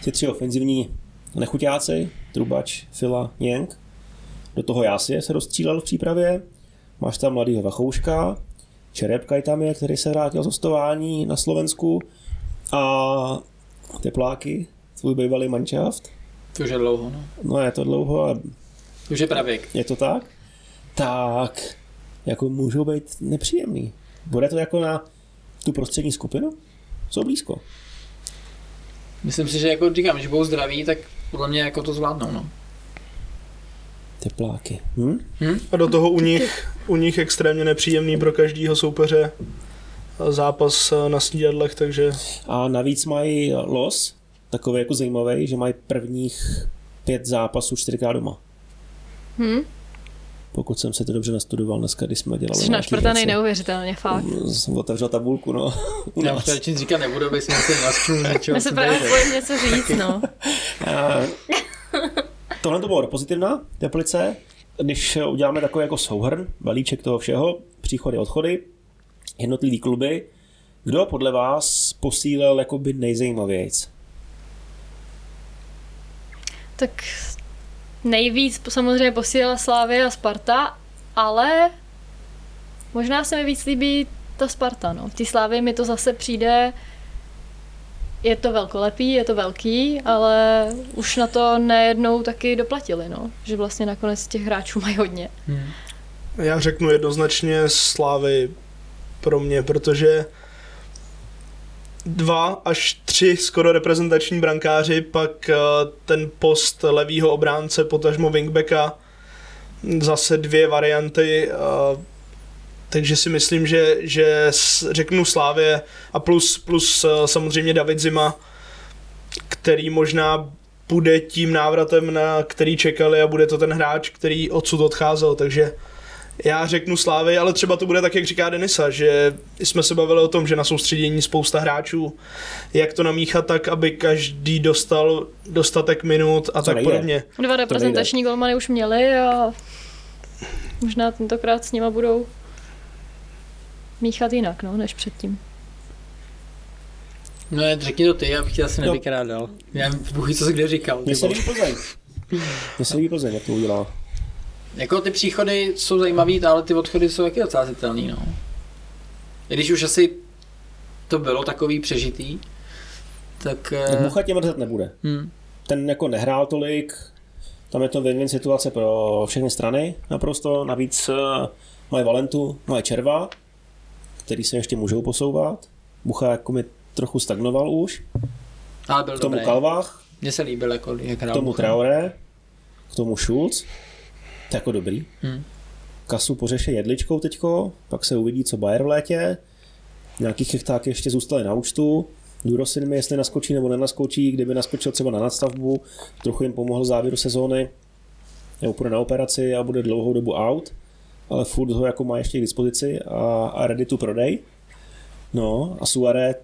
S1: ty tři ofenzivní nechuťáci, Trubač, Fila, Něnk. Do toho Jásie se rozstřílel v přípravě. Máš tam mladýho Vachouška, Čerepkaj tam je, který se vrátil z hostování na Slovensku a Tepláky, tvůj bývalý manšaft.
S2: to už je dlouho, no.
S1: No je to dlouho a
S2: To už je pravěk.
S1: je to tak. Tak jako můžou být nepříjemný. Bude to jako na tu prostřední skupinu? Jsou blízko.
S2: Myslím si, že jako říkám, že budou zdraví, tak podle mě jako to zvládnou, no.
S1: Tepláky. Hm?
S4: A do toho u nich, u nich extrémně nepříjemný pro každýho soupeře zápas na snídadlech, takže
S1: A navíc mají los, takový jako zajímavý, že mají prvních pět zápasů čtyřikrát doma.
S3: Hm?
S1: Pokud jsem se to dobře nastudoval dneska, když jsme dělali
S3: Jsi našprtaný neuvěřitelně, fakt.
S1: Jsem otevřel tabulku, no. U
S2: Já
S1: nás.
S2: už říkat nebudu, aby si něco nasknul, něčeho
S3: Já se
S2: jsem
S3: právě bojím něco říct, no.
S1: A Tohle to bylo pozitivná Teplice. Když uděláme takový jako souhrn, balíček toho všeho, příchody, odchody, jednotlivý kluby, kdo podle vás posílil jakoby nejzajímavějc?
S3: Tak nejvíc samozřejmě posílala Slávy a Sparta, ale možná se mi víc líbí ta Sparta, no. V té Slávě mi to zase přijde, je to velkolepý, je to velký, ale už na to nejednou taky doplatili, no. Že vlastně nakonec těch hráčů mají hodně.
S4: já řeknu jednoznačně Slávy pro mě, protože dva až tři skoro reprezentační brankáři, pak eh, ten post levýho obránce, potažmo wingbacka, zase dvě varianty, eh, takže si myslím, že, že řeknu Slávě a plus, plus eh, samozřejmě David Zima, který možná bude tím návratem, na který čekali a bude to ten hráč, který odsud odcházel, takže Já řeknu Slávy, ale třeba to bude tak, jak říká Denisa, že jsme se bavili o tom, že na soustředění spousta hráčů, jak to namíchat tak, aby každý dostal dostatek minut a
S1: Co
S4: tak
S1: nejde.
S4: podobně.
S3: Dva reprezentační golmany už měli a možná tentokrát s nima budou míchat jinak, no, než předtím.
S2: No ne, řekni to ty, já bych tě asi
S1: No.
S2: nevykrádal. Já Bůh co jsi kde říkal. ty
S1: Mně se líbí Plzeň. Mně se líbí Plzeň, jak to udělá.
S2: Jako ty příchody jsou zajímavý, ale ty odchody jsou taky docela zitelný, no. I když už asi to bylo takový přežitý, tak...
S1: Tak
S2: eh,
S1: Mucha tě mrzet nebude.
S2: hm,
S1: Ten jako nehrál tolik, tam je to win-win situace pro všechny strany naprosto, navíc eh, mají Valentu, mají Červa, který se ještě můžou posouvat. Bucha jako mi trochu stagnoval už,
S2: ale byl
S1: k tomu
S2: dobrý.
S1: Kalvách,
S2: Mně se líbil, jako, jak
S1: k
S2: hrál.
S1: tomu
S2: Bucha.
S1: Traoré, k tomu Schulz, jako dobrý.
S2: Hm.
S1: Kasu pořeše jedličkou teďko, pak se uvidí, co Bayer v létě. Nějaký chychtáky ještě zůstaly na účtu. Durosin mi, jestli naskočí nebo nenaskočí, kdyby naskočil třeba na nadstavbu, trochu jim pomohl závěru sezóny, nebo půjde na operaci a bude dlouhou dobu out, ale furt ho jako má ještě k dispozici a, a ready to prodej. No a Suare,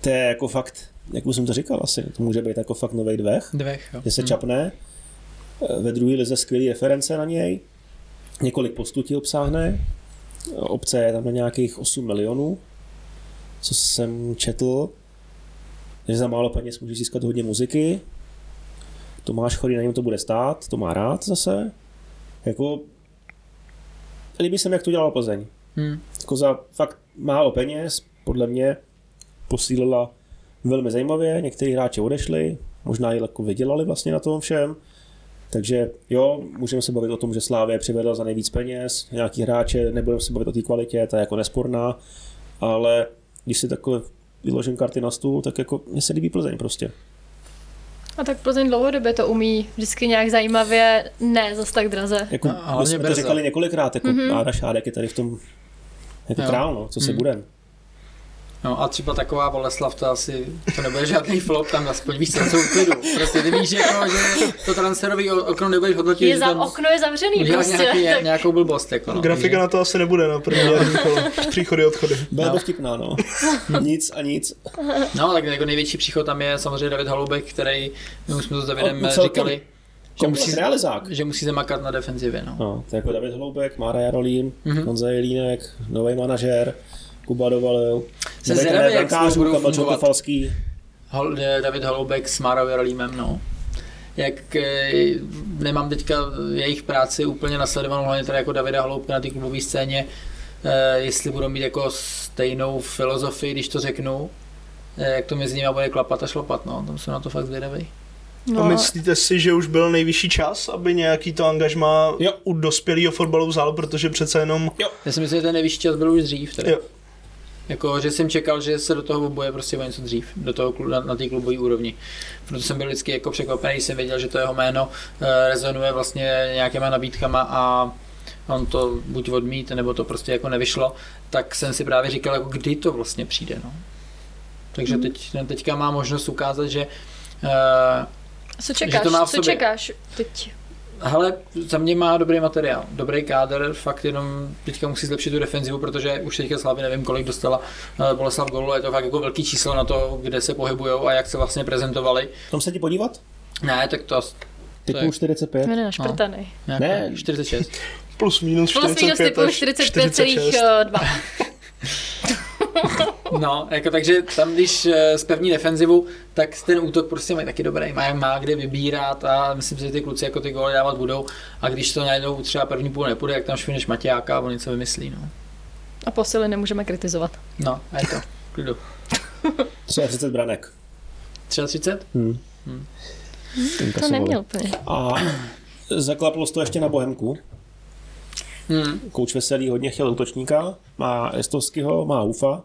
S1: to je jako fakt, jak už jsem to říkal asi, to může být jako fakt nový dvech
S2: Dvech, jo.
S1: že se
S2: Hm.
S1: čapne. Ve druhé lize skvělé reference na něj. Několik postů ti obsáhne. Obce je tam na nějakých 8 milionů, co jsem četl. Že za málo peněz můžeš získat hodně muziky. Tomáš Chorý na něm to bude stát, to má rád zase. Jako, líbí se mi, jak to dělala Plzeň.
S2: Hm.
S1: Jako za fakt málo peněz, podle mě posílila velmi zajímavě, někteří hráči odešli, možná i jako vydělali vlastně na tom všem. Takže jo, můžeme se bavit o tom, že Slávě přivedla za nejvíc peněz, nějaký hráče, nebudeme se bavit o té kvalitě, ta je jako nesporná, ale když si takhle vyložím karty na stůl, tak jako mně se líbí Plzeň prostě.
S3: A tak Plzeň dlouhodobě to umí vždycky nějak zajímavě, ne zas tak draze.
S1: Jako,
S2: A
S1: my
S2: hlavně
S1: jsme to říkali několikrát, jako mm-hmm. Áda Šádek je tady v tom jako
S2: Jo.
S1: král, no, co si
S2: Mm.
S1: budem.
S2: No a třeba taková Boleslav, to asi, to nebude žádný flop, tam aspoň víš, co jsou v klidu. Prostě ty víš, jako, že to transferový o- okno nebudeš hodnotit,
S3: Je
S2: že
S3: za,
S2: tam
S3: okno je zavřený
S2: udělá
S3: prostě.
S2: nějaký,
S3: tak
S2: nějakou blbost. Jako, no.
S4: Grafika na to asi nebude na první druhý kolo. Příchody, odchody.
S1: Byla
S2: No.
S1: vtipná, no. nic a nic.
S2: No, tak jako největší příchod tam je samozřejmě David Haloubek, který, my už jsme to s Davidem
S1: musel
S2: říkali, že musí,
S1: realizák.
S2: že musí zamakat na defenzivě. No.
S1: No, to je jako David Hloubek, Mára Jarolím,
S2: Mhm.
S1: mm-hmm. Honza Jelínek, nový manažér, Kuba Dovalil,
S2: Jsem
S1: nový
S2: zvědavý, jak spolu budou fungovat. Hol, eh, David Holoubek s Márou Jarolímem, no. Jak eh, nemám teďka jejich práci úplně nasledovanou, hlavně teda jako Davida Holoubka na té klubové scéně, eh, jestli budou mít jako stejnou filozofii, když to řeknu, eh, jak to mezi nimi bude klapat a šlapat, no, tam jsem na to fakt zvědavý.
S3: No,
S4: A myslíte si, že už byl nejvyšší čas, aby nějaký to angažma
S1: Jo.
S4: u dospělého fotbalu vzal, protože přece jenom...
S2: Já si myslím, že ten nejvyšší čas byl už dřív. Teda.
S4: Jo.
S2: Jako, že jsem čekal, že se do toho boje prostě o něco dřív, do toho, na, na té klubové úrovni. Proto jsem byl vždycky jako překvapený, když jsem věděl, že to jeho jméno eh, rezonuje vlastně nějakýma nabídkama a on to buď odmít, nebo to prostě jako nevyšlo, tak jsem si právě říkal, jako kdy to vlastně přijde. No. Takže teď, teďka má možnost ukázat, že eh,
S3: co
S2: že
S3: čekáš?
S2: to má v
S3: Co
S2: sobě.
S3: čekáš teď?
S2: Hele, za mě má dobrý materiál, dobrý kádr, fakt jenom teďka musí zlepšit tu defenzivu, protože už teďka Slavy nevím, kolik dostala eh, Boleslav golu, je to fakt jako velký číslo na to, kde se pohybujou a jak se vlastně prezentovali.
S1: Tam se ti podívat?
S2: Ne, tak to,
S1: Typu
S2: je-
S1: 45?
S3: Jmenuje našprtaný.
S2: nějak
S1: Ne.
S2: 46.
S4: Plus minus
S3: Plus minus
S4: 45
S3: typu
S4: až
S3: 45,2.
S2: No, jako takže tam, když eh, spevní defenzivu, tak ten útok prostě mají taky dobrý, má, má kde vybírat a myslím si, že ty kluci jako ty góly dávat budou a když to najednou třeba první půl nepůjde, jak tam švineš Matějáka a on něco vymyslí, no.
S3: A posily nemůžeme kritizovat.
S2: No, a je to, klidu.
S1: 33 branek.
S2: 33?
S1: Hmm.
S2: Hmm.
S3: To neměl úplně.
S1: A zaklaplo se to ještě na Bohemku.
S2: Hmm.
S1: Kouč Veselý hodně chtěl útočníka, má Estovského, má Ufa,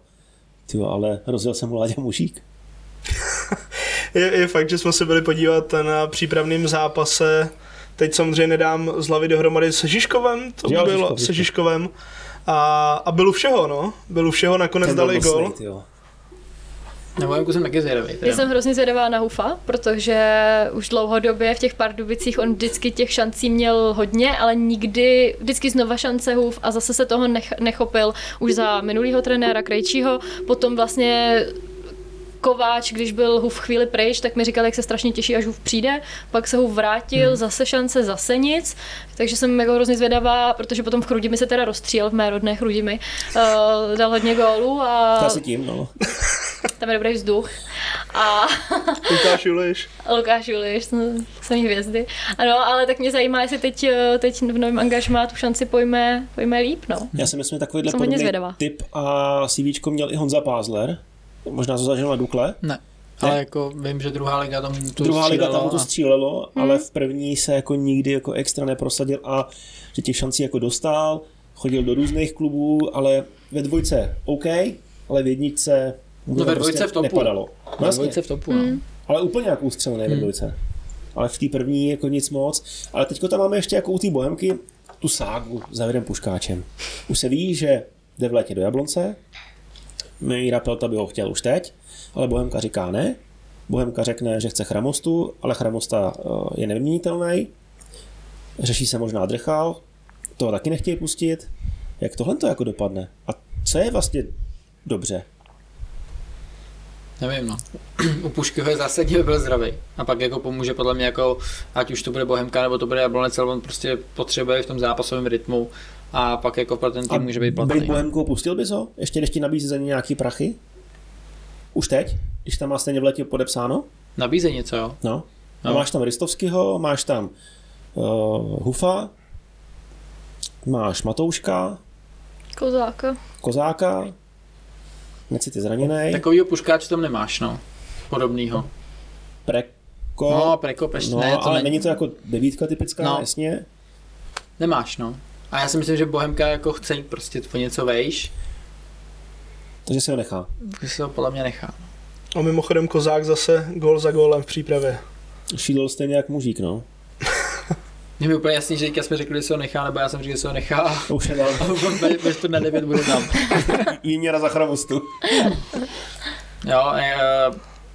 S1: Tyjo, ale rozjel se mu Láďa Mužík.
S4: Je, je fakt, že jsme se byli podívat na přípravném zápase. Teď samozřejmě nedám z hlavy dohromady se Žižkovem, to
S1: Jo,
S4: bylo
S1: Žižkov,
S4: se
S1: Žižkov.
S4: Žižkovem. A, a byl u všeho, no. Byl u všeho, nakonec
S1: Ten byl
S4: dali gol.
S2: Na Bohemku jsem taky zvědavý.
S3: Já jsem hrozně zvědavá na Hufa, protože už dlouhodobě v těch Pardubicích on vždycky těch šancí měl hodně, ale nikdy, vždycky znova šance Huf a zase se toho nech, nechopil už za minulýho trenéra Krejčího, potom vlastně Kováč, když byl Huf chvíli pryč, tak mi říkal, jak se strašně těší, až Huf přijde. Pak se Huf vrátil, hmm. zase šance, zase nic. Takže jsem jako hrozně zvědavá, protože potom v Chrudimi se teda rozstříl, v mé rodné Chrudimi. Uh, dal hodně gólů a...
S1: To asi tím, no.
S3: Tam je dobrý vzduch. A...
S4: Lukáš Juliš.
S3: Lukáš Juliš, samý hvězdy. Ano, ale tak mě zajímá, jestli teď, eh, teď v novém angažmá tu šanci pojme, pojme líp, no.
S1: Já si myslím, že takovýhle podobný typ a CV měl i Honza Pázler, Možná to zažil na Dukle?
S2: Ne. Ale jako vím, že druhá liga tam to
S1: Druhá liga tam to střílelo, a... ale v první se jako nikdy jako extra neprosadil a že těch šancí jako dostal, chodil do různých klubů, ale ve dvojce OK, ale v jedničce
S2: no ve dvojce prostě v topu.
S1: nepadalo.
S2: No, ve dvojce v topu, no. Hmm.
S1: Ale úplně jako ústřelené hmm. ve dvojce. Ale v té první jako nic moc. Ale teďko tam máme ještě jako u té Bohemky tu ságu s Davidem Puškáčem. Už se ví, že jde v létě do Jablonce, Míra Pelta by ho chtěl už teď, ale Bohemka říká ne. Bohemka řekne, že chce Chramostu, ale Chramosta eh, je nevyměnitelný. Řeší se možná Drchal, toho taky nechtějí pustit. Jak tohle to jako dopadne? A co je vlastně dobře?
S2: Nevím, no. U Puškyho je zásadně, by byl zdravý. A pak jako pomůže podle mě jako, ať už to bude Bohemka nebo to bude Jablonec, ale on prostě potřebuje v tom zápasovém rytmu a pak jako pro ten tým může být platný.
S1: Být Bohemkou pustil bys ho? Ještě než ti nabízí za ně nějaký prachy? Už teď? Když tam má stejně v letě podepsáno?
S2: Nabízí něco, jo.
S1: No. A no. máš tam Ristovského, máš tam uh, Hufa, máš Matouška,
S3: Kozáka.
S1: Kozáka, necity zraněný.
S2: Takovýho puškáče tam nemáš, no. Podobnýho.
S1: Preko.
S2: No, Preko, ještě
S1: no,
S2: ne, to
S1: ale
S2: ne...
S1: není to jako devítka typická, no. jasně.
S2: Nemáš, no. A já si myslím, že Bohemka jako chce jít prostě po něco vejš.
S1: Takže si ho nechá.
S2: Takže si ho podle mě nechá.
S4: A mimochodem Kozák zase gol za golem v přípravě.
S1: Šídl stejně jak mužík, no.
S2: Mně mi úplně jasný, že teďka jsme řekli, že se ho nechá, nebo já jsem řekl, že se ho nechá.
S1: Už je dal.
S2: Bez to na 9 bude tam.
S1: Jiměra za chramostu.
S2: jo, e,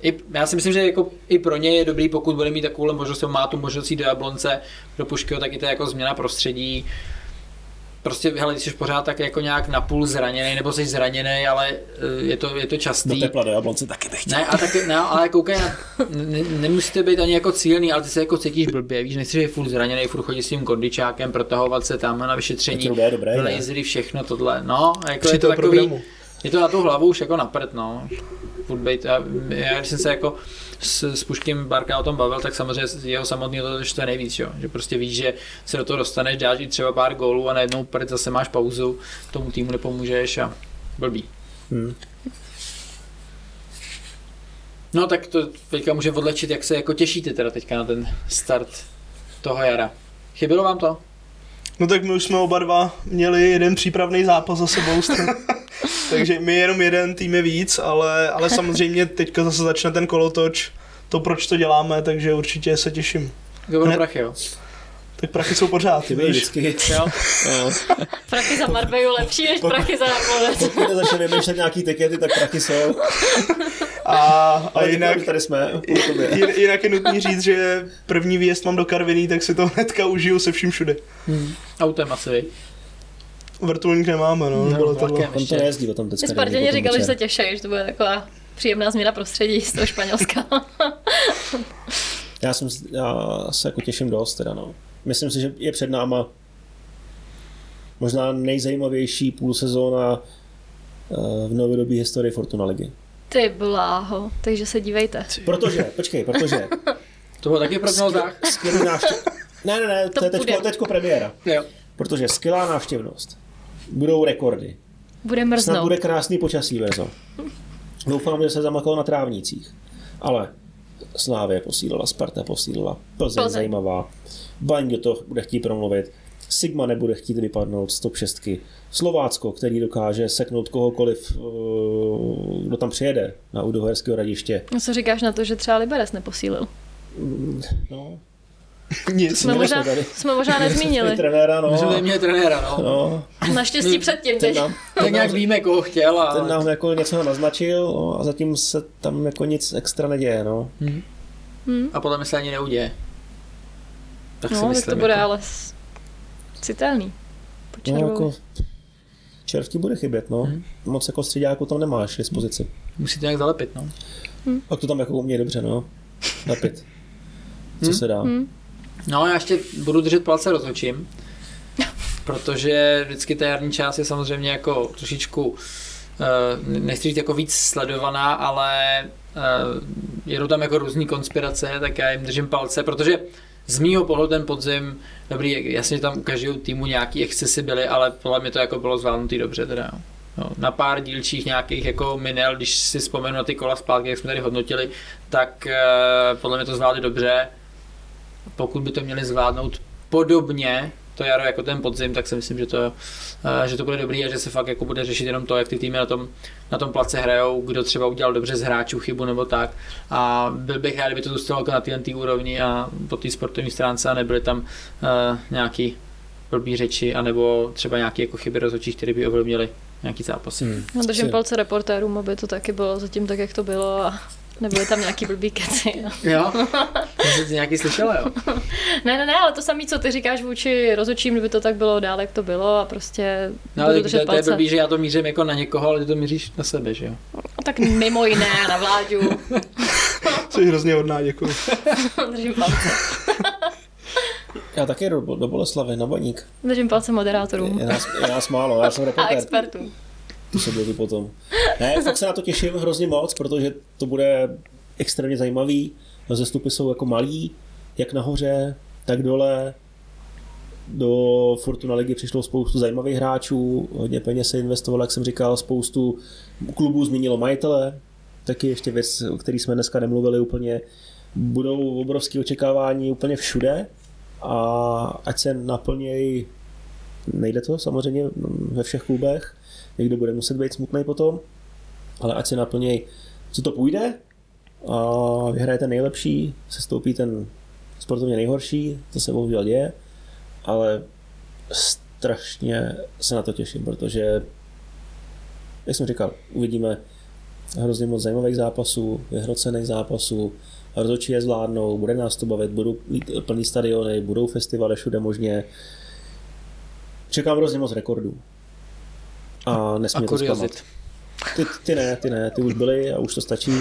S2: i, já si myslím, že jako i pro ně je dobrý, pokud bude mít takovou možnost, má tu možnost jít do Jablonce, do Puškyho, tak i to je jako změna prostředí prostě, hele, jsi pořád tak jako nějak napůl zraněný, nebo jsi zraněný, ale eh, je to, je to častý.
S1: Do tepla do Jablonce taky bych
S2: Ne, a taky, ne, ale koukej, ne, nemusíte být ani jako cílný, ale ty se jako cítíš blbě, víš, nechceš být furt zraněný, furt chodit s tím kondičákem, protahovat se tam na vyšetření,
S1: to je dobré,
S2: lasery, všechno tohle, no, jako je to takový, programu. je to na tu hlavu už jako na prd, no, furt být, já, já, když jsem se jako s, s Puškým Barka o tom bavil, tak samozřejmě jeho samotný to, je nejvíc, jo? že prostě víš, že se do toho dostaneš, dáš i třeba pár gólů a najednou prd zase máš pauzu, tomu týmu nepomůžeš a blbý. Hmm. No tak to teďka můžeme odlečit, jak se jako těšíte teda teďka na ten start toho jara. Chybilo vám to?
S4: No tak my už jsme oba dva měli jeden přípravný zápas za sebou. Takže my jenom jeden tým je víc, ale, ale samozřejmě teďka zase začne ten kolotoč, to proč to děláme, takže určitě se těším.
S2: Dobro prachy, jo.
S4: Tak prachy jsou pořád.
S1: Ty vždycky.
S2: Jo.
S1: no.
S3: Prachy za Marbeju lepší než pokud, prachy za Jablonec.
S1: Pokud nezačne vymýšlet nějaký tikety, tak prachy jsou.
S4: A, a jinak,
S1: tady jsme.
S4: Jinak je nutný říct, že první výjezd mám do Karviní, tak si to hnedka užiju se vším všude.
S2: Hmm. Autem asi,
S4: Vrtulník nemáme, no.
S1: no to, on to nejezdí o tom
S3: teďka. Spartěně říkali, že se těší, že to bude taková příjemná změna prostředí z toho Španělska.
S1: já, jsem, já se jako těším dost teda, no. Myslím si, že je před náma možná nejzajímavější půl sezóna eh, v novodobé historii Fortuna ligy.
S3: Ty bláho, takže se dívejte.
S1: Protože, počkej, protože...
S2: to bylo taky prognozách.
S1: Skvělý návštěv... Ne, ne, ne, to, to je teďko, teďko premiéra.
S2: Jo.
S1: Protože skvělá návštěvnost budou rekordy.
S3: Bude mrznout.
S1: Snad bude krásný počasí brzo. Doufám, že se zamakalo na trávnicích. Ale Slávě posílila, Sparta posílila, Plzeň, Plzeň. zajímavá, Baň do toho bude chtít promluvit, Sigma nebude chtít vypadnout z top 6. Slovácko, který dokáže seknout kohokoliv, eh, kdo tam přijede na Udoherského radiště.
S3: No co říkáš na to, že třeba Liberec neposílil?
S1: No,
S4: Nic.
S3: Jsme možná,
S1: jsme
S3: jsme možná nezmínili.
S1: trenéra, no.
S2: My jsme měli trenéra, no.
S1: no.
S3: Naštěstí předtím
S1: Ten
S3: teď.
S1: nám,
S2: Tak nějak víme, koho chtěl a...
S1: ten nám jako něco naznačil no, a zatím se tam jako nic extra neděje, no.
S2: A podle mě se ani neuděje. Tak si
S3: No, tak
S2: myslím.
S3: to bude
S2: jako.
S3: ale citelný. Po
S1: No jako červ ti bude chybět, no.
S2: Mhm.
S1: Moc jako středáku tam nemáš k dispozici.
S2: Musíte nějak zalepit, no.
S1: Pak to tam jako umějí dobře, no. Napit. Co se dá.
S3: Hmm.
S2: No, já ještě budu držet palce rozhodčím, protože vždycky ta jarní část je samozřejmě jako trošičku, uh, nechci říct jako víc sledovaná, ale uh, jedou tam jako různý konspirace, tak já jim držím palce, protože z mýho pohledu ten podzim, dobrý, jasně tam u každého týmu nějaký excesy byly, ale podle mě to jako bylo zvládnutý dobře teda. No, na pár dílčích nějakých jako minel, když si vzpomenu na ty kola zpátky, jak jsme tady hodnotili, tak uh, podle mě to zvládli dobře pokud by to měli zvládnout podobně to jaro jako ten podzim, tak si myslím, že to, eh, že to bude dobrý a že se fakt jako bude řešit jenom to, jak ty týmy na tom, na tom place hrajou, kdo třeba udělal dobře z hráčů chybu nebo tak. A byl bych rád, kdyby to zůstalo jako na této úrovni a po té sportovní stránce a nebyly tam uh, nějaký blbý řeči, anebo třeba nějaké jako chyby rozhodčích, které by ovlivnily nějaký zápasy.
S1: Hmm.
S3: No, držím palce reportérům, aby to taky bylo zatím tak, jak to bylo a nebyly tam nějaký blbý keci. No.
S2: Jo? Jsi nějaký slyšela, jo?
S3: Ne, ne, ne, ale to samé, co ty říkáš vůči rozhodčím, kdyby to tak bylo dál, jak to bylo a prostě
S2: No, ale to, to je blbý, že já to mířím jako na někoho, ale ty to míříš na sebe, že jo?
S3: No, tak mimo jiné na vláďu.
S4: Jsi hrozně hodná, děkuji.
S3: držím palce.
S1: Já taky do, do Boleslavy, na Baník.
S3: Držím palce moderátorům
S1: Je nás, je nás málo, já jsem
S3: a
S1: reportér.
S3: expertům.
S1: To bude potom. Ne, fakt se na to těším hrozně moc, protože to bude extrémně zajímavý. Zestupy jsou jako malý, jak nahoře, tak dole. Do Fortuna ligy přišlo spoustu zajímavých hráčů, hodně peněz se investovalo, jak jsem říkal, spoustu klubů změnilo majitele, taky ještě věc, o který jsme dneska nemluvili úplně. Budou obrovské očekávání úplně všude a ať se naplnějí, nejde to samozřejmě ve všech klubech, někdo bude muset být smutný potom, ale ať se naplnějí, co to půjde a vyhraje ten nejlepší, se stoupí ten sportovně nejhorší, to se bohužel děje, ale strašně se na to těším, protože jak jsem říkal, uvidíme hrozně moc zajímavých zápasů, vyhrocených zápasů, rozhodčí je zvládnou, bude nás to bavit, budou plný stadiony, budou festivaly všude možně. Čekám hrozně moc rekordů. A nesmí
S2: A
S1: to
S2: kuriozit.
S1: Ty, ty ne, ty ne, ty už byly a už to stačí.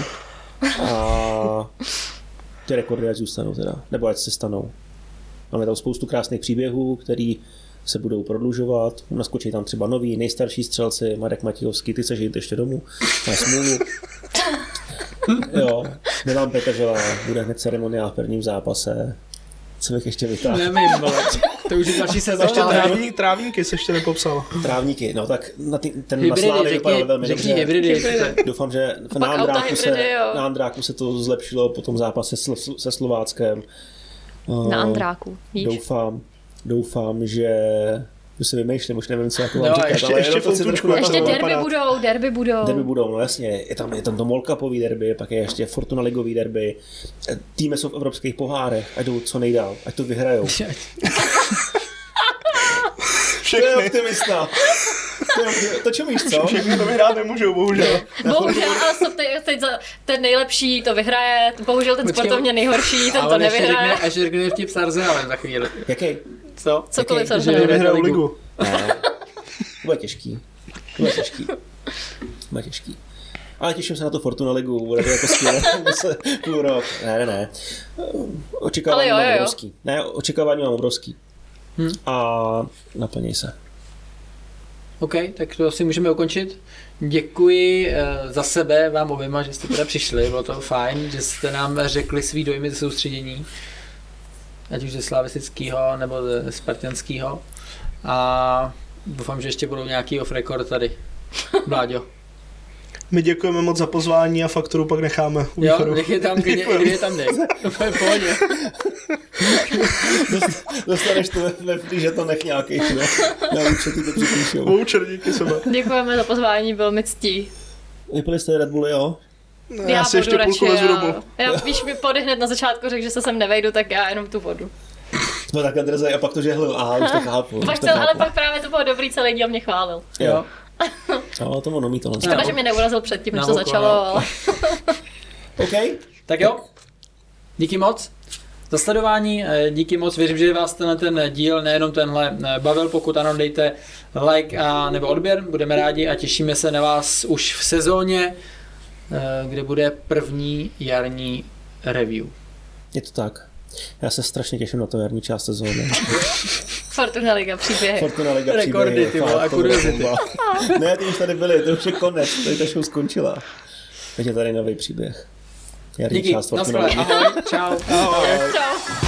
S1: A ty rekordy ať zůstanou teda, nebo ať se stanou. Máme tam spoustu krásných příběhů, který se budou prodlužovat. Naskočí tam třeba noví, nejstarší střelci, Marek Matějovský, ty chceš jít ještě domů, na smůlu. Jo, Milan Petržela, bude hned ceremoniál v prvním zápase. Co bych ještě vytáhl?
S2: Nevím, vole. To už je další
S4: Ještě
S2: sezóna.
S4: trávník, trávníky se ještě nepopsal.
S1: Trávníky, no tak na ty, ten na
S2: Hybridy,
S1: Slávy vypadal
S2: řekni,
S1: velmi
S2: řekni
S1: dobře.
S2: hybridy.
S1: Doufám, že
S3: auta
S1: Andráku, se, Andráku se to zlepšilo po tom zápase se, se Slováckem.
S3: Na Andráku, víš?
S1: Doufám, doufám, že už si vymýšlím, už nevím, co jako mám
S2: No,
S1: říkat,
S2: ještě-
S1: ale
S4: ještě
S1: to
S4: na
S3: Ještě
S1: navrhnout.
S3: derby
S4: vypadá.
S3: budou, derby budou.
S1: Derby budou, no jasně, je tam, je tam to Molkapový derby, pak je ještě Fortuna ligový derby, týmy jsou v evropských pohárech, ať jdou co nejdál, ať to vyhrajou.
S4: Všechny,
S1: optimista. To, je opti- to čumíš, co?
S4: všechny to vyhrát nemůžou, bohužel.
S3: Bohužel, ale jsou teď, teď za, ten nejlepší to vyhraje, bohužel ten
S2: Počkej,
S3: sportovně nejhorší, ten to nevyhraje.
S2: až řekne vtip s Arsenalem za chvíli.
S1: Jaký?
S2: Co?
S3: Cokoliv
S2: že
S3: řekne.
S4: Vyhrajou
S2: ligu.
S4: ligu.
S1: Ne, to bude těžký. Bude těžký. Bude těžký. Ale těším se na to Fortuna ligu, bude to jako skvělé, se půl rok. Ne, ne, ne. Očekávání
S3: jo,
S1: mám obrovský. Ne, očekávání mám obrovský.
S2: Hm.
S1: A naplněj se.
S2: OK, tak to asi můžeme ukončit. Děkuji eh, za sebe vám oběma, že jste teda přišli, bylo to fajn, že jste nám řekli svý dojmy ze soustředění, ať už ze slavistického nebo ze spartianského. A doufám, že ještě budou nějaký off record tady. Vláďo.
S4: My děkujeme moc za pozvání a fakturu pak necháme u
S2: Jo,
S4: východu.
S2: nech je tam, kdy, kdy je tam dej. To je v pohodě.
S1: Dostaneš to ve, že to nech nějaký, no. Na účet to připíšou.
S4: Voucher, díky sebe.
S3: Děkujeme za pozvání, byl mi ctí.
S1: Vypili jste Red Bulli, jo?
S4: Já, si ještě půlku
S3: já,
S4: vezu domů.
S3: já, víš, mi pody hned na začátku řekl, že se sem nevejdu, tak já jenom tu vodu.
S1: Byl takhle drzej a pak to žehlil. Aha, už to chápu.
S3: Pak
S1: už to
S3: to, ale
S1: chápu.
S3: pak právě to bylo dobrý, celý díl mě chválil.
S1: Jo. Jo, to ono mít tohle.
S3: Škoda,
S2: No.
S3: že mě neurazil předtím, než
S2: Na
S3: to začalo,
S2: no.
S3: ale
S1: OK.
S2: Tak jo, díky moc za sledování, eh, díky moc, věřím, že vás tenhle ten díl, nejenom tenhle, eh, bavil, pokud ano, dejte like a nebo odběr, budeme rádi a těšíme se na vás už v sezóně, eh, kde bude první jarní review.
S1: Je to tak. Já se strašně těším na to jarní část sezóny.
S3: Fortuna Liga příběhy.
S1: Fortuna Liga
S2: Rekordy,
S1: příběhy,
S2: ty vole,
S1: fakt,
S2: a kuriozity.
S1: Ne, ty už tady byly, to už je konec, tady ta show skončila. Teď je tady nový příběh. Jarní
S2: Díky,
S1: část Fortuna Ligy.
S2: ahoj, čau.
S1: Ahoj.
S3: Čau.